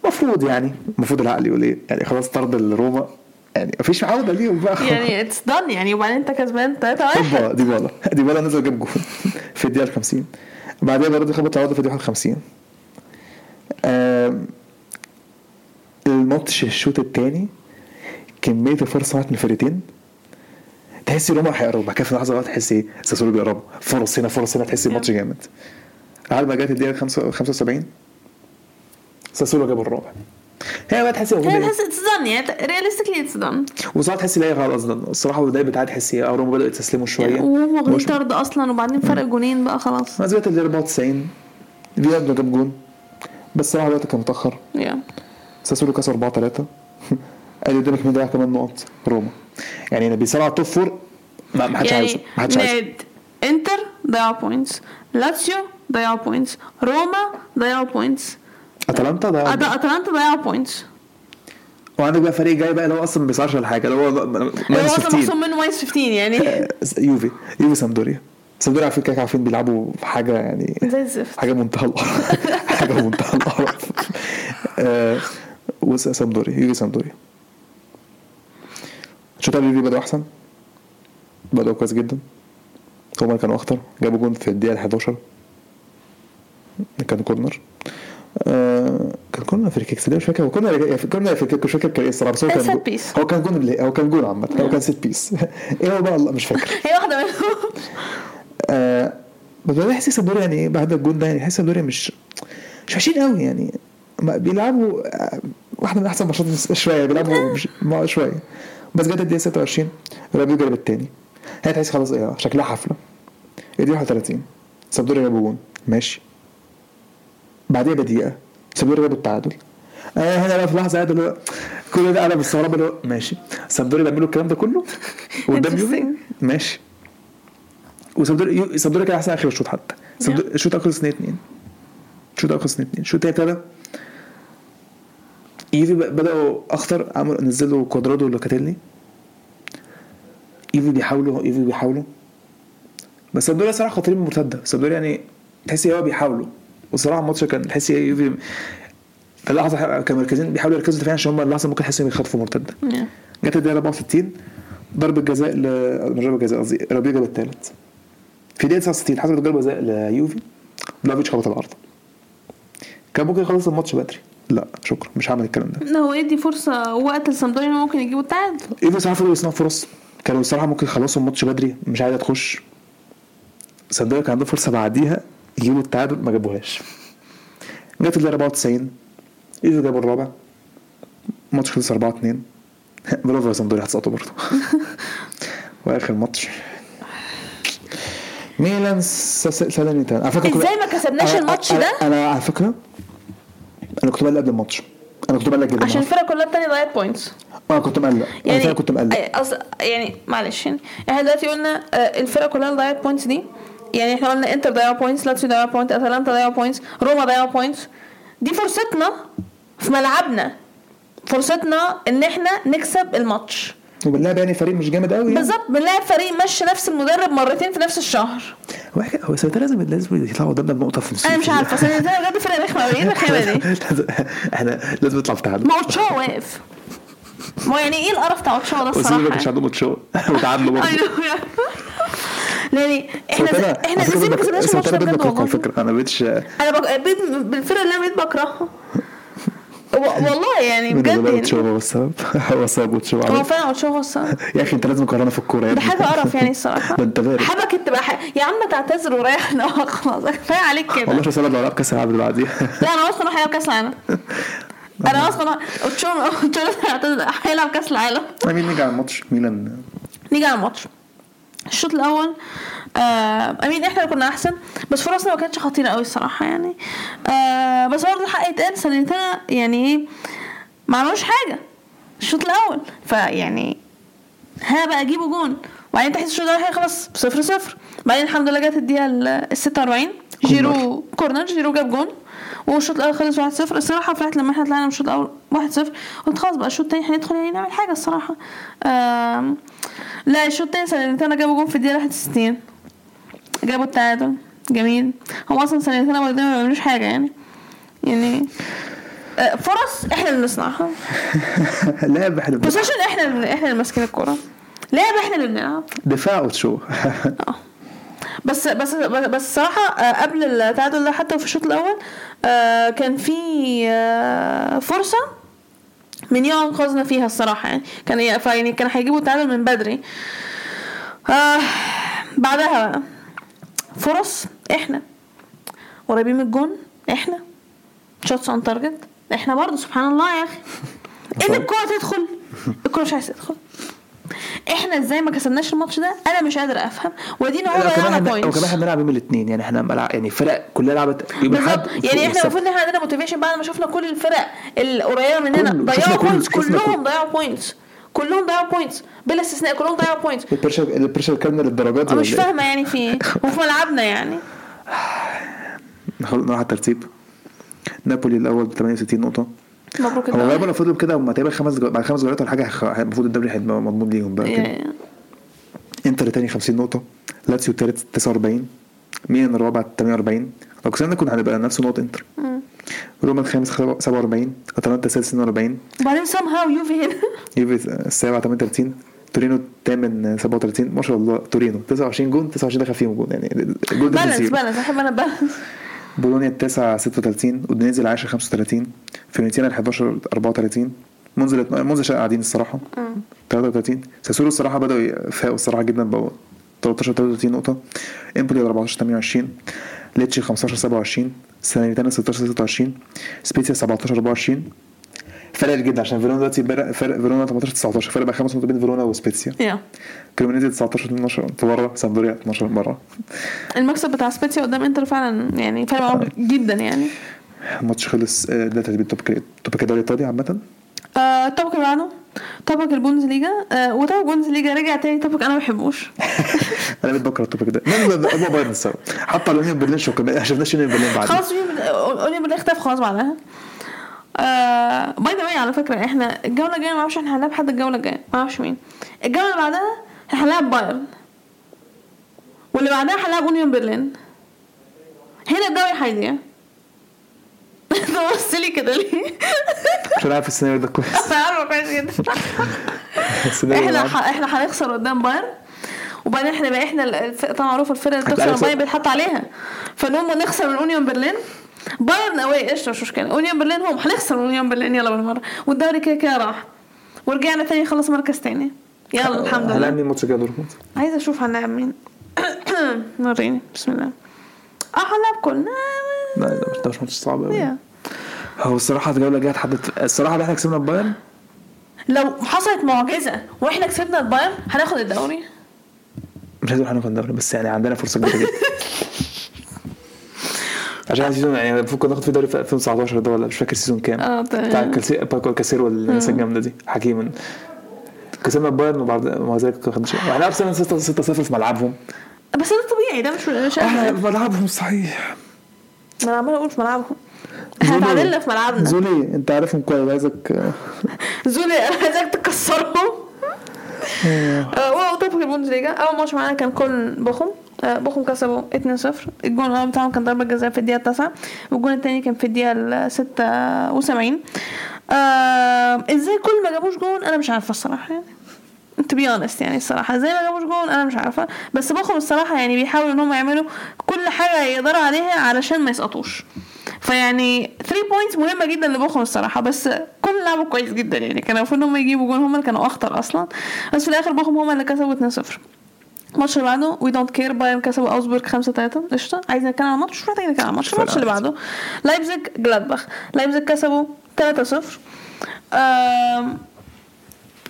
المفروض يعني المفروض العقل يقول إيه؟ يعني خلاص طرد الروما. يعني مفيش عودة ليهم بقى. يعني it's done يعني وبعدين أنت كسبان 3 هوبا 1 ديبالا. ديبالا نزل جاب جول في الدقيقة ال 50 بعدها برضه خبط العودة في الدقيقة 51 آم، الماتش الشوط الثاني كمية الفرص راحت من الفرقتين تحس روما هيقرب بعد كده في لحظة تحس إيه؟ ساسولو بيقربوا. فرص هنا فرص هنا تحس الماتش جامد. على ما جت الدقيقة 75 ساسولو جاب الرابع. هي بقى تحسي هي تحس it's done يعني realistically it's done وصراحة تحسي لا غلط أصلا. الصراحة البدايه بتاعت تحسي روما بدأوا يستسلموا شوية. وهم واخدين طرد أصلا وبعدين فرق جونين بقى خلاص. نزلت ال 94 فاينالدوم جاب جون. بس الصراحة الوقت كان متأخر. يا ساسولو كسب 4 3 قال قدامك مين ضيع كمان نقط؟ روما. يعني اللي بيصارع ال top four ما حدش عايزه يعني ما حدش عايزه ناد انتر ضيعوا points لاتسيو ضيعوا points روما ضيعوا points أتلانتا أد- أتلانتا ضيعوا points وعندك بقى فريق جاي بقى اللي هو أصلا ما بيصارعش ولا حاجة اللي هو هو minus أصلا 15 محسوب منه minus 15 يعني. يوفي يوفي سامدوريا. سامدوريا على فكرة عارفين بيلعبوا حاجة يعني زي الزفت. حاجة منتهى القرف. حاجة منتهى القرف. آه، وس- سامدوريا يوفي سامدوريا. شوط قبل يوفي بدأوا أحسن؟ بدأوا كويس جدا. هما كانوا أخطر. جابوا جون في الدقيقة 11 كان corner. آه كان corner free kick مش فاكر. هو corner corner free kick مش فاكر كان إيه الصراحة بس هو كان. هو كان جون هو كان جون عامة. هو كان set piece إيه هو بقى؟ الله مش فاكر. هي واحدة منهم. آه بس أنا بحس سامدوريا يعني بعد الجون ده يعني بحس سامدوريا مش مش وحشين قوي يعني. بيلعبوا آه، واحدة من أحسن ماتشات شوية بيلعبوا شوية. بس جت الدقيقة 26 رابيو جاب التاني. هي تحس خلاص إيه شكلها حفلة. الدقيقه 31 سابدوريا جاب جون. ماشي. بعديها بدقيقة سابدوريا جاب التعادل. آه هنا بقى في لحظة قاعد اللي هو كل ده أنا مستغرب اللي هو ماشي. سابدوريا بيعملوا الكلام ده كله؟ قدام يوفي ماشي. وسابدوريا سابدوريا كان أحسن آخر الشوط حتى. الشوط اخر 2 2 الشوط خلص 2 2 الشوط الثاني يوفي بدأوا أخطر عملوا نزلوا كوادرادو ولوكاتيلي يوفي بيحاولوا يوفي بيحاولوا. بس سامدوريا صراحة خطرين مرتدة. سامدوريا يعني تحس هو بيحاولوا. وصراحة الماتش كان تحس يوفي في اللحظه كانوا مركزين بيحاولوا يركزوا دفاعيا عشان هم اللحظه ممكن يحسوا يخطفوا مرتدة. نعم. جت الدقيقة 64 ضربة جزاء ل ضربة جزاء قصدي رابيو جاب الثالث في دقيقة 69 حصلت ضربة جزاء ليوفي. بلافيتش خبط الأرض كان ممكن يخلص الماتش بدري. لا شكرا مش هعمل الكلام ده. لا هو يدي فرصة وقت لسامدوريا ممكن يجيبوا التعادل يوفي صراحة فضلوا يصنعوا فرص. كانوا الصراحه ممكن يخلصوا الماتش بدري مش عايزه تخش صدقني كان عندهم فرصة بعديها يجيبوا التعادل ما جابوهاش. جت الدقيقة 94 يوفي جابوا الرابع. الماتش خلص 4 2 برافو يا صندوق هتسقطوا برضه وآخر ماتش. ميلان س- س- سالرنيتانا على فكرة إزاي ما كسبناش الماتش ده؟ أنا على فكرة أنا كنت مقلق قبل الماتش أنا كنت مقلق جدا. عشان الفرق كلها التانية ضيعت points أنا كنت مقلق. أنا يعني فعلا كنت مقلق. أص... يعني معلش يعني إحنا دلوقتي قلنا آه، الفرق كلها اللي ضيعت points دي. يعني إحنا قلنا إنتر ضيعوا points لاتسيو ضيعوا points أتلانتا ضيعوا points روما ضيعوا points دي فرصتنا في ملعبنا. فرصتنا إن إحنا نكسب الماتش. وبنلعب يعني فريق مش جامد قوي يعني. بالظبط بنلاعب فريق مشى نفس المدرب مرتين في نفس الشهر. هو سنتين لازم لازم يطلعوا قدامنا بنقطة في أنا مش عارفة اصل ده بجد فرق رخمه قوي إيه دي؟ لازم- إحنا لازم نطلع في تعادل. ما اوتشوا واقف. ما يعني إيه القرف بتاع اوتشوا ده ما كانش يعني. عندهم ماتشات وتعادلوا برضه. أيوه. يعني إحنا إحنا إزاي ما كسبناش الماتش سنتين ده بجد على فكرة. أنا بقتش أنا بك... بالفرقه اللي أنا بقيت بكرهها. والله يعني بجد غير يعني هو السبب هو اوتشوا هو. فعلا اوتشوا هو السبب يا أخي أنت لازم تقارنها في الكورة يا ده. حاجة قرف يعني الصراحة. ده أنت بارد حبكت تبقى ح... يا عم تعتذر وريحنا خلاص. كفاية عليك كده. والله شو سنة لو لعب كأس العالم اللي بعديها لا أنا واثقة إنه هيلعب كأس العالم. أنا واثقة اوتشوا هيعتذر- هيلعب كأس العالم. مين نيجي على الماتش. ميلان. نيجي على الماتش. الشوط الأول أمين إحنا اللي كنا أحسن. بس فرصنا ما كانتش خطيرة قوي الصراحة يعني. آه بس برضه الحق يتقال سالرنيتانا يعني إيه ما عملوش حاجة. الشوط الأول. فيعني ها بقى جيبوا جون. وبعدين تحس الشوط الأول خلاص صفر صفر. بعدين الحمد لله جت الدقيقة ال 46 جيرو corner جيرو جاب جون. والشوط الأول خلص 1-0 الصراحة فرحت لما إحنا طلعنا من الشوط الأول 1-0 قلت خلاص بقى الشوط الثاني هندخل يعني نعمل حاجة الصراحة. لا الشوط الثاني ساليرنيتانا جابوا جون في الدقيقة 61 جابوا التعادل جميل. هم أصلا ساليرنيتانا ما بيعملوش حاجة يعني. يعني آه، فرص إحنا اللي نصنعها. لاعب إحنا possession إحنا اللي إحنا اللي ماسكين الكورة. لعب إحنا اللي بنلعب. دفاع اوتشوا آه. بس بس بس الصراحه آه، قبل التعادل ده حتى في الشوط الأول آه، كان في فرصة مانيون انقذنا فيها الصراحة يعني. كان يعني كان هيجيبوا التعادل من بدري. بعدها بقى. فرص إحنا. قريبين من الجون إحنا. shots on target إحنا برضه. سبحان الله يا أخي. إن الكورة تدخل الكورة مش عايزة تدخل. إحنا إزاي ما كسبناش الماتش ده؟ أنا مش قادر أفهم. ودينا هو ضيعنا إحنا وكمان points إحنا بنلعب يوم الاثنين. يعني إحنا يعني فرق كلها لعبت يوم الأحد يعني إحنا. المفروض إن إحنا عندنا motivation بعد ما شفنا كل الفرق القريبة مننا. ضيعوا points كلهم كله. ضيعوا points كلهم ضيعوا points بلا استثناء كلهم ضيعوا points ال pressure ال pressure كامل للدرجات أنا مش إيه؟ فاهمة يعني في إيه. وفي ملعبنا يعني. نروح على الترتيب. نابولي الأول ب 68 نقطة. مبروك هو. غالبا فضلوا كده هم تقريبا خمس جو... بعد خمس جولات ولا حاجة المفروض الدوري هيبقى مضمون ليهم بقى كده. انتر تاني 50 نقطة. لاتسيو تالت 49 ميلان الرابع 48 لو كسبنا كنا هنبقى نفس نقط انتر. روما الخامس 47 اتلانتا السادس 42 وبعدين somehow يوفي هنا يوفي السابع 38 تورينو الثامن 37 ما شاء الله تورينو 29 جون 29 دخل فيهم جون يعني ده balance. balance أحب أنا balance بولونيا التاسع 36 ودينيزي العاشر 35 فيورنتينا ال 11 34 مونزا مونزا قاعدين الصراحة. 33 ساسولو الصراحة بدأوا يفاقوا الصراحة جدا بقوا 13 33 نقطة. إمبولي 14 28 ليتشي 15 27 ساليرنيتانا 16 26 سبيتيا 17 24 فرق جدا عشان فيرونا دلوقتي فرق فيرونا 18 19 فرق بقى خمس نقط بين فيرونا وسبيتسيا يا كريمونيزي 19 12 بره سامبدوريا 12 بره المكسب بتاع سبيتسيا قدام انتر فعلا يعني فرق معاهم جدا يعني. الماتش خلص آه، ده ترتيب topic topic الدوري الإيطالي عامة. آه ال topic اللي طبق البوندسليجا آه وطبق البوندسليجا رجع تاني طبق أنا ما بحبوش. أنا بكره التوبيك ده. هو بايرن سوا حتى لو برلين شوكا ما شفناش يونيون برلين بعد خلاص اوليو بالله اختفى خلاص بعدها. آه باي ذا واي على فكرة إحنا الجولة الجاية ما أعرفش إحنا هنلعب حد الجولة الجاية. ما أعرفش مين. الجولة اللي بعدها إحنا هنلعب بايرن. واللي بعدها هنلعب أونيون برلين. هنا الدوري هيضيع انت بص لي كده ليه؟ مش عارف السيناريو ده كويس. أنا عارفه كويس جدا. إحنا. إحنا هنخسر قدام بايرن وبعدين إحنا بقى إحنا. طبعا معروف الفرقة اللي بتخسر بايرن بيتحط عليها. فنقوم نخسر من أونيون برلين. بايرن اوي قشطه مش مشكلة. أونيون برلين هم هنخسر من أونيون برلين يلا بالمرة. والدوري كده كده راح. ورجعنا تاني خلص مركز تاني. يلا الحمد هنلعب لله. مين ماتش كده دورتموند عايزة أشوف هنلعب مين. وريني بسم الله. آه هنلعب كلنا. لا ده مش ماتش صعب قوي. هو الصراحة الجولة الجاية اتحدد الصراحة إحنا كسبنا بايرن لو حصلت معجزة وإحنا كسبنا البايرن هناخد الدوري؟ مش عايز أروح ناخد الدوري بس يعني عندنا فرصة كبيرة جدا. عشان ال season يعني المفروض كنا ناخد فيه دوري في 2019 ده ولا مش فاكر ال season كام. آه. بتاع الكاسير باكو كاسير والناس الجامدة دي حكيم. كسبنا بايرن وبعد مع ذلك ما خدناش إحنا أرسنال 6 6 0 في ملعبهم. بس ده طبيعي ده مش مش إحنا عارفة. في ملعبهم صحيح. ما أنا عمال أقول في ملعبهم إحنا. اتعادلنا في ملعبنا. زولي انت عارفهم كويس عايزك زولي أنا عايزك تكسرهم. آه، wow طب في البوندسليجا أول ماتش معانا كان كولن بوخم. آه، بوخم كسبوا 2-0 الجون الأول بتاعهم كان ضربة جزاء في الدقيقة 9 والجون الثاني كان في الدقيقة ال 76 آه إزاي كولن ما جابوش جون؟ أنا مش عارفة الصراحة يعني. To be honest يعني الصراحة. إزاي ما جابوش جون أنا مش عارفة. بس بوخم الصراحة يعني بيحاولوا ان هم يعملوا كل حاجة يقدروا عليها علشان ما يسقطوش. فيعني 3 points مهمة جدا لبوخم الصراحة بس كولن لعبوا كويس جدا يعني. كان المفروض ان هم يجيبوا جون هم اللي كانوا أخطر أصلا. بس في الآخر بوخم هم اللي كسبوا 2-0 الماتش اللي بعده we don't care بايرن كسبوا اوجسبورج 5 3 قشطة. عايز نتكلم عن الماتش؟ مش محتاج نتكلم عن الماتش. الماتش اللي بعده لايبزيج جلادباخ لايبزيج كسبوا 3 0 آم،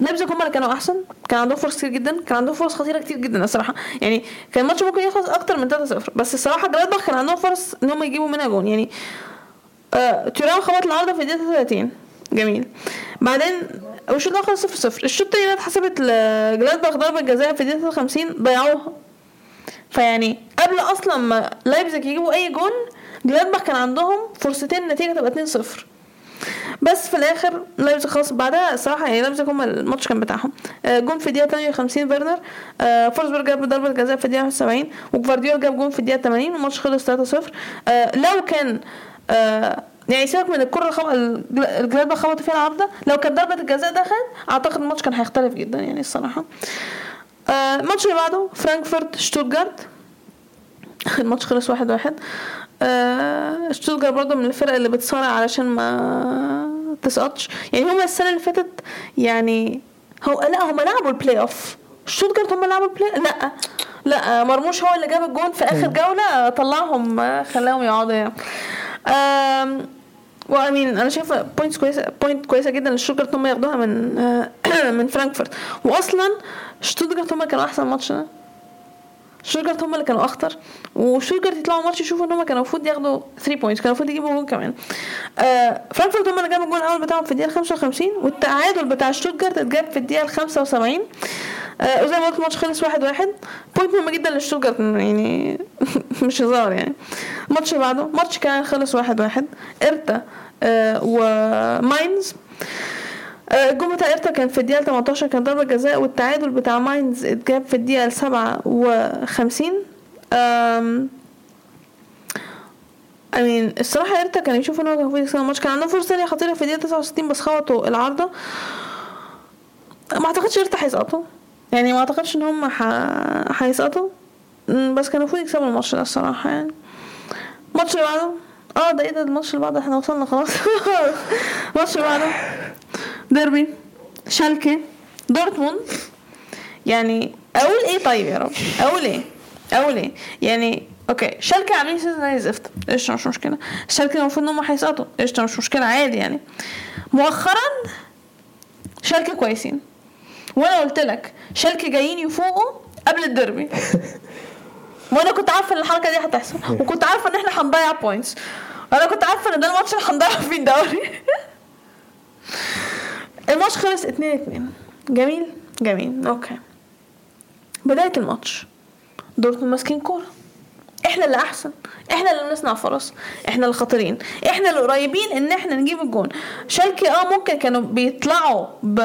لايبزيج هم اللي كانوا أحسن. كان عندهم فرص كتير جدا. كان عندهم فرص خطيرة كتير جدا الصراحة. يعني كان الماتش ممكن يخلص أكتر من 3 0 بس الصراحة جلادباخ كان عندهم فرص إن هم يجيبوا منها جون. يعني آه، تيرام خبط العارضة في الدقيقة 30 جميل. بعدين والشوط الأول خلص 0 0 الشوط التاني ده اتحسبت لجلادباخ ضربة جزاء في الدقيقة 50 ضيعوها. فيعني قبل أصلا ما لايبزيج يجيبوا أي جون جلادباخ كان عندهم فرصتين النتيجه تبقى 2 0 بس في الآخر لايبزيج خلاص بعدها الصراحه يعني لايبزيج هم الماتش كان بتاعهم. آه، جون في الدقيقة 58 فيرنر. آه، فورسبرج جاب ضربة جزاء في الدقيقة 70 وجفارديول جاب جون في الدقيقة 80 والماتش خلص 3 0 لو كان آه، يعني سيبك من الكرة اللي خب... الجل- الجلادباخ خبطوا فيها العارضه لو كانت ضربة الجزاء دخلت أعتقد الماتش كان هيختلف جدا يعني الصراحة. آه، الماتش اللي بعده فرانكفورت شتوتجارت الماتش خلص واحد واحد. آه شتوتجارت برضه من الفرق اللي بتصارع علشان ما تسقطش. يعني هما السنة اللي فاتت يعني هو لا هما لعبوا ال playoff شتوتجارت هما لعبوا ال play لا لا مرموش هو اللي جاب الجون في آخر جولة طلعهم آه، خلاهم يقعدوا يعني. وامين أنا شايفة points كويسه point كويسة جدا للشوتجارت هم ياخدوها من من فرانكفورت. واصلا شتوتجارت هم كانوا أحسن ماتش شوتجارت هم اللي كانوا أخطر وشوتجارت يطلعوا ماتش يشوفوا إن هم كانوا المفروض ياخدوا 3 points كانوا المفروض يجيبوا جول كمان. آه فرانكفورت هم اللي جابوا الجول الأول بتاعهم في الدقيقة 55 والتعادل بتاع شوتجارت اتجاب في الدقيقة 75 آه وزي ما قلت الماتش خلص واحد واحد. point مهم جدا للشوتجارت يعني مش هزار يعني. الماتش اللي بعده ماتش كان خلص واحد واحد. هيرتا آه وماينز الجول بتاع هيرتا كان في الدقيقة 18 كان ضربة جزاء والتعادل بتاع ماينز اتجاب في الدقيقة 57 أم I mean الصراحة هيرتا كان يشوف إن هو كان المفروض يكسب الماتش. كان عندهم فرصة تانية خطيرة في الدقيقة 69 بس خبطوا العارضة. ما أعتقدش هيرتا هيسقطوا. يعني ما أعتقدش إن هم هيسقطوا. بس كان المفروض يكسبوا الماتش ده الصراحة يعني. الماتش اللي بعده. آه ده إيه ده؟ الماتش اللي بعده إحنا وصلنا خلاص. الماتش اللي بعده. ديربي شالكي دورتموند. يعني أقول إيه طيب يا رب؟ أقول إيه؟ أقول إيه؟ يعني okay شالكي عاملين season زي الزفت قشطه مش مشكلة؟ شالكي المفروض إن هم هيسقطوا قشطه مش مشكلة؟ عادي يعني. مؤخرا شالكي كويسين. وأنا قلت لك شالكي جايين يفوقوا قبل الديربي. وأنا كنت عارفة إن الحركة دي هتحصل. وكنت عارفة إن إحنا هنضيع points أنا كنت عارفة إن ده الماتش اللي هنضيع فيه الدوري. الماتش خلص 2 2 جميل؟ جميل. okay. بداية الماتش. دورتموند ماسكين كورة. إحنا اللي أحسن. إحنا اللي بنصنع فرص. إحنا اللي خطيرين. إحنا اللي قريبين إن إحنا نجيب الجون. شالكي آه ممكن كانوا بيطلعوا ب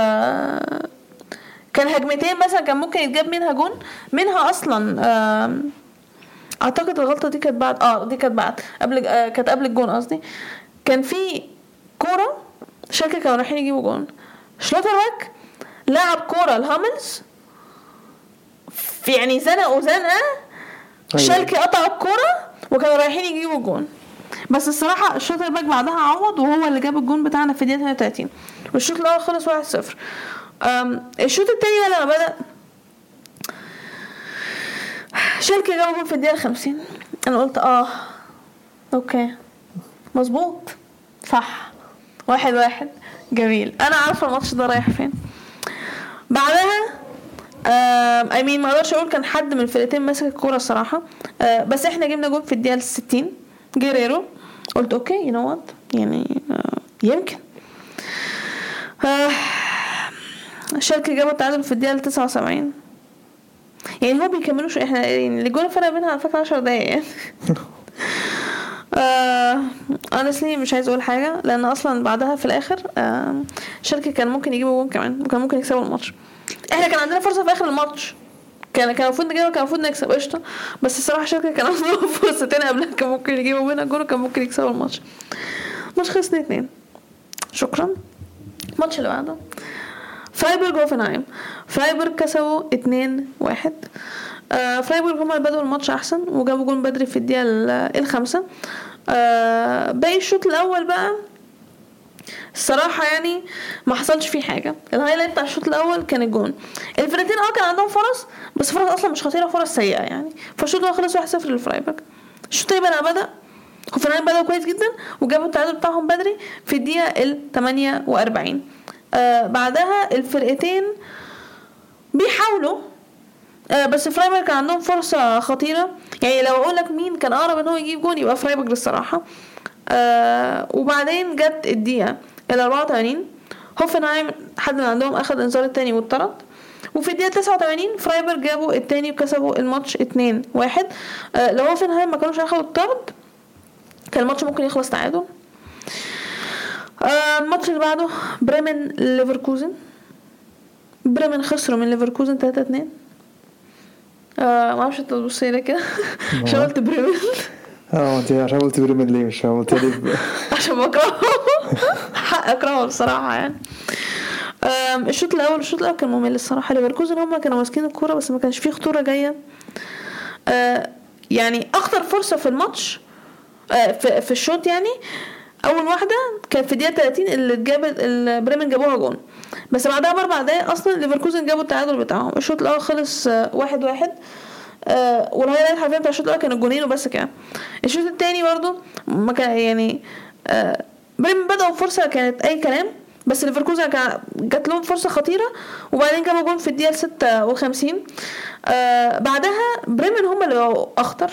كان هجمتين مثلا كان ممكن يتجاب منها جون. منها أصلا أعتقد الغلطة دي كانت بعد آه دي كانت بعد. قبل آه كانت قبل الجون قصدي. كان في كورة شالكي كانوا رايحين يجيبوا جون. شلوتربيك لعب كورة لهوملز. في يعني زنقوا زنقه أيوة. شالكي قطع الكورة وكانوا رايحين يجيبوا جون. بس الصراحة شلوتربيك بعدها عوض وهو اللي جاب الجون بتاعنا في الدقيقة 32 والشوط الأول خلص 1-0 أم، الشوط التاني بقى لما بدأ شالكي جاب جون في الدقيقة 50 أنا قلت آه okay. مظبوط. صح. واحد واحد. جميل. أنا عارفة الماتش ده رايح فين. بعدها I mean ما أقدرش أقول كان حد من الفرقتين ماسك الكورة الصراحة. آه بس إحنا جبنا جون في الدقيقة 60 جيريرو. قلت okay you know what يعني آه يمكن. آه شالكي جابوا التعادل في الدقيقة 79 يعني هو بيكملوش إحنا يعني الجول فرق بينها على فكرة 10 دقايق. يعني آه honestly مش عايز أقول حاجة لأن أصلا بعدها في الآخر آه شالكي كان ممكن يجيبوا جون كمان وكان ممكن يكسبوا الماتش. إحنا كان عندنا فرصة في آخر الماتش. كان كان المفروض نجيبها كان المفروض نكسب. قشطة. بس الصراحة شالكي كان عندهم فرصتين قبلها كان ممكن يجيبوا منها جون وكان ممكن يكسبوا الماتش. خلص 2 2 شكرا. الماتش اللي بعده. فرايبورج وهوفنهايم فرايبورج كسبوا 2 1 آه فرايبورج هما اللي بدأوا الماتش أحسن وجابوا جون بدري في الدقيقة ال- الخامسة. آه باقي الشوط الأول بقى الصراحه يعني ما حصلش فيه حاجة. ال highlight بتاع الشوط الأول كان الجون. الفرقتين آه كان عندهم فرص بس فرص أصلا مش خطيرة فرص سيئة يعني. فالشوط الأول خلص 1-0 للفرايبورج الشوط الثاني بقى بدأ هوفنهايم بدأوا كويس جدا وجابوا التعادل بتاعهم بدري في الدقيقة ال 48 آه بعدها الفرقتين بيحاولوا آه بس فرايبورج كان عندهم فرصة خطيرة. يعني لو أقول لك مين كان أقرب إن هو يجيب جون يبقى فرايبورج الصراحة. آه وبعدين جت الدقيقة ال 84 هوفنهايم حد من عندهم اخد انذار التاني واتطرد. وفي الدقيقة 89 فرايبورج جابوا التاني وكسبوا الماتش 2 1 آه لو هوفنهايم ما كانوش هياخدوا الطرد كان الماتش ممكن يخلص تعادل. آه الماتش اللي بعده بريمن ليفركوزن. بريمن خسروا من ليفركوزن 3 2 آه ما أعرفش انت تبص لي كده. عشان قلت بريمن آه انت عشان قلت بريمن ليه؟ مش قلت لي عشان بكرهه. حق أكرهه بصراحة يعني. الشوط الأول الشوط الأول كان ممل الصراحة. ليفركوزن هم كانوا ماسكين الكورة بس ما كانش فيه خطورة جاية. آه، يعني أخطر فرصة في الماتش آه، في, في الشوط يعني أول واحدة كانت في الدقيقة 30 اللي اتجابت اللي بريمن جابوها جون. بس بعدها بأربع دقايق أصلا ليفركوزن جابوا التعادل بتاعهم. الشوط الأول خلص آه، واحد واحد. آه وال highlight حرفيا بتاع الشوط الأول كانوا جونين وبس كده. الشوط التاني برضو ما كان يعني آه بريمن بدأوا فرصة كانت أي كلام بس ليفركوزن كان جات لهم فرصة خطيرة وبعدين جابوا جون في الدقيقة 56 آه بعدها بريمن هم اللي بقوا أخطر.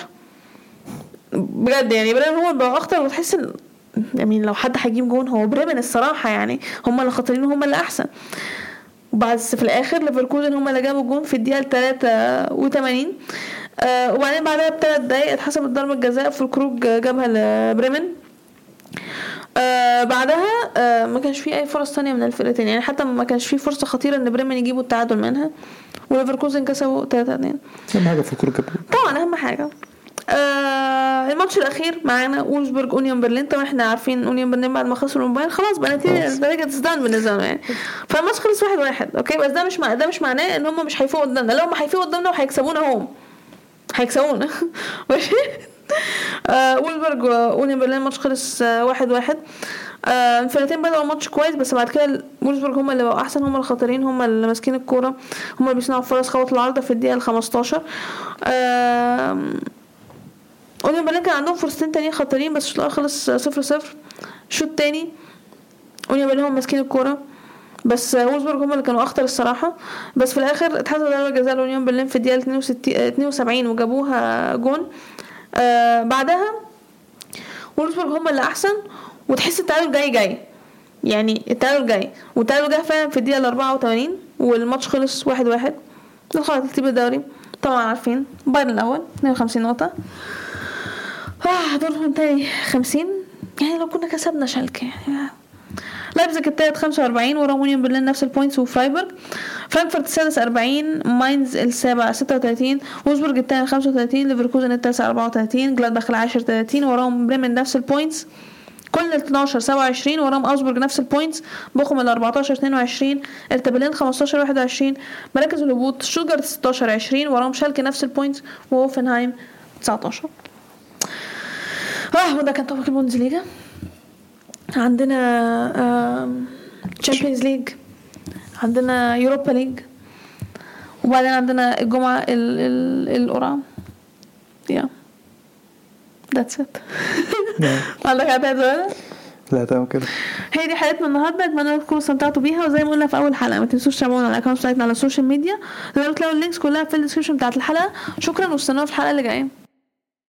بجد يعني بريمن هم اللي بقوا أخطر وتحس إن يعني لو حد هيجيب جون هو بريمن الصراحة يعني. هم اللي خطرين وهم اللي أحسن. وبعد في الآخر ليفركوزن هم اللي جابوا الجون في الدقيقة 83 آه وبعدين بعدها بثلاث دقايق اتحسبت ضربة جزاء في الخروج جابها لبريمن. آه بعدها آه ما كانش في أي فرص تانية من الفرقتين. يعني حتى ما كانش في فرصة خطيرة إن بريمن يجيبوا التعادل منها. وليفركوزن كسبوا 3 2 أهم حاجة في الكوره طبعا أهم حاجة. آه الماتش الأخير معانا وولفسبورج أونيون برلين. طبعا إحنا عارفين أونيون برلين بعد ما خسروا امبارح خلاص بقى نتيجة. النتيجة تزدان بالنسبة لهم يعني. فالماتش خلص واحد واحد أوكي؟ بس ده مش مع... ده مش معناه إن هم مش هيفوقوا قدامنا. لو هم هيفوقوا قدامنا وهيكسبونا هم هيكسبونا. ماشي؟ آه وولفسبورج وأونيون برلين الماتش خلص آه واحد واحد. آه الفرقتين بدأوا الماتش كويس بس بعد كده وولفسبورج هم اللي بقوا أحسن هم الخطيرين هم اللي ماسكين الكورة هم اللي بيصنعوا فرص خبط العارضة في الدقيقة ال 15 آه اونيون برلين كان عندهم فرصتين تانيين خطيرين بس الشوط الأول خلص صفر صفر. الشوط التاني اونيون برلين هم ماسكين الكورة. بس وولفسبورج هم اللي كانوا أخطر الصراحة. بس في الآخر اتحسب ضربة جزاء لاونيون برلين في الدقيقة 62 72 وجابوها جون. آه بعدها وولفسبورج هم اللي أحسن وتحس التعادل جاي جاي. يعني التعادل جاي. والتعادل جه فعلا في الدقيقة 84 والماتش خلص واحد واحد. ده خلاص ترتيب الدوري. طبعا عارفين بايرن الأول 52 نقطة. آه دورتموند تاني 50 يعني لو كنا كسبنا شالكة. يعني لايبزيج التالت 45 وراهم يونيون برلين نفس ال points وفرايبورغ. فرانكفورت السادس 40 ماينز السابع 36 وولفسبورج الثامن 35 ليفركوزن التاسع 34 جلادباخ العاشر 30 وراهم بريمن نفس ال points كولن ال 12 27 وراهم اوجسبورج نفس ال points بوخم ال 14 22 هيرتا برلين 15 21 مراكز الهبوط شتوتجارت 16 20 وراهم شالكة نفس ال points وهوفنهايم 19 آه وده كان طبق البوندسليجا عندنا Champions League عندنا Europa League وبعدين عندنا الجمعة ال ال القرعة yeah that's it عندك حاجة تانية؟ لا تمام كده. هي دي حلقتنا النهارده. أتمنى تكونوا استمتعتوا بيها. وزي ما قلنا في أول حلقة ما تنسوش تتابعونا على ال account بتاعتنا على ال social media تقدروا تلاقوا ال links كلها في ال description بتاعت الحلقة. شكرا واستنونا في الحلقة اللي جاية.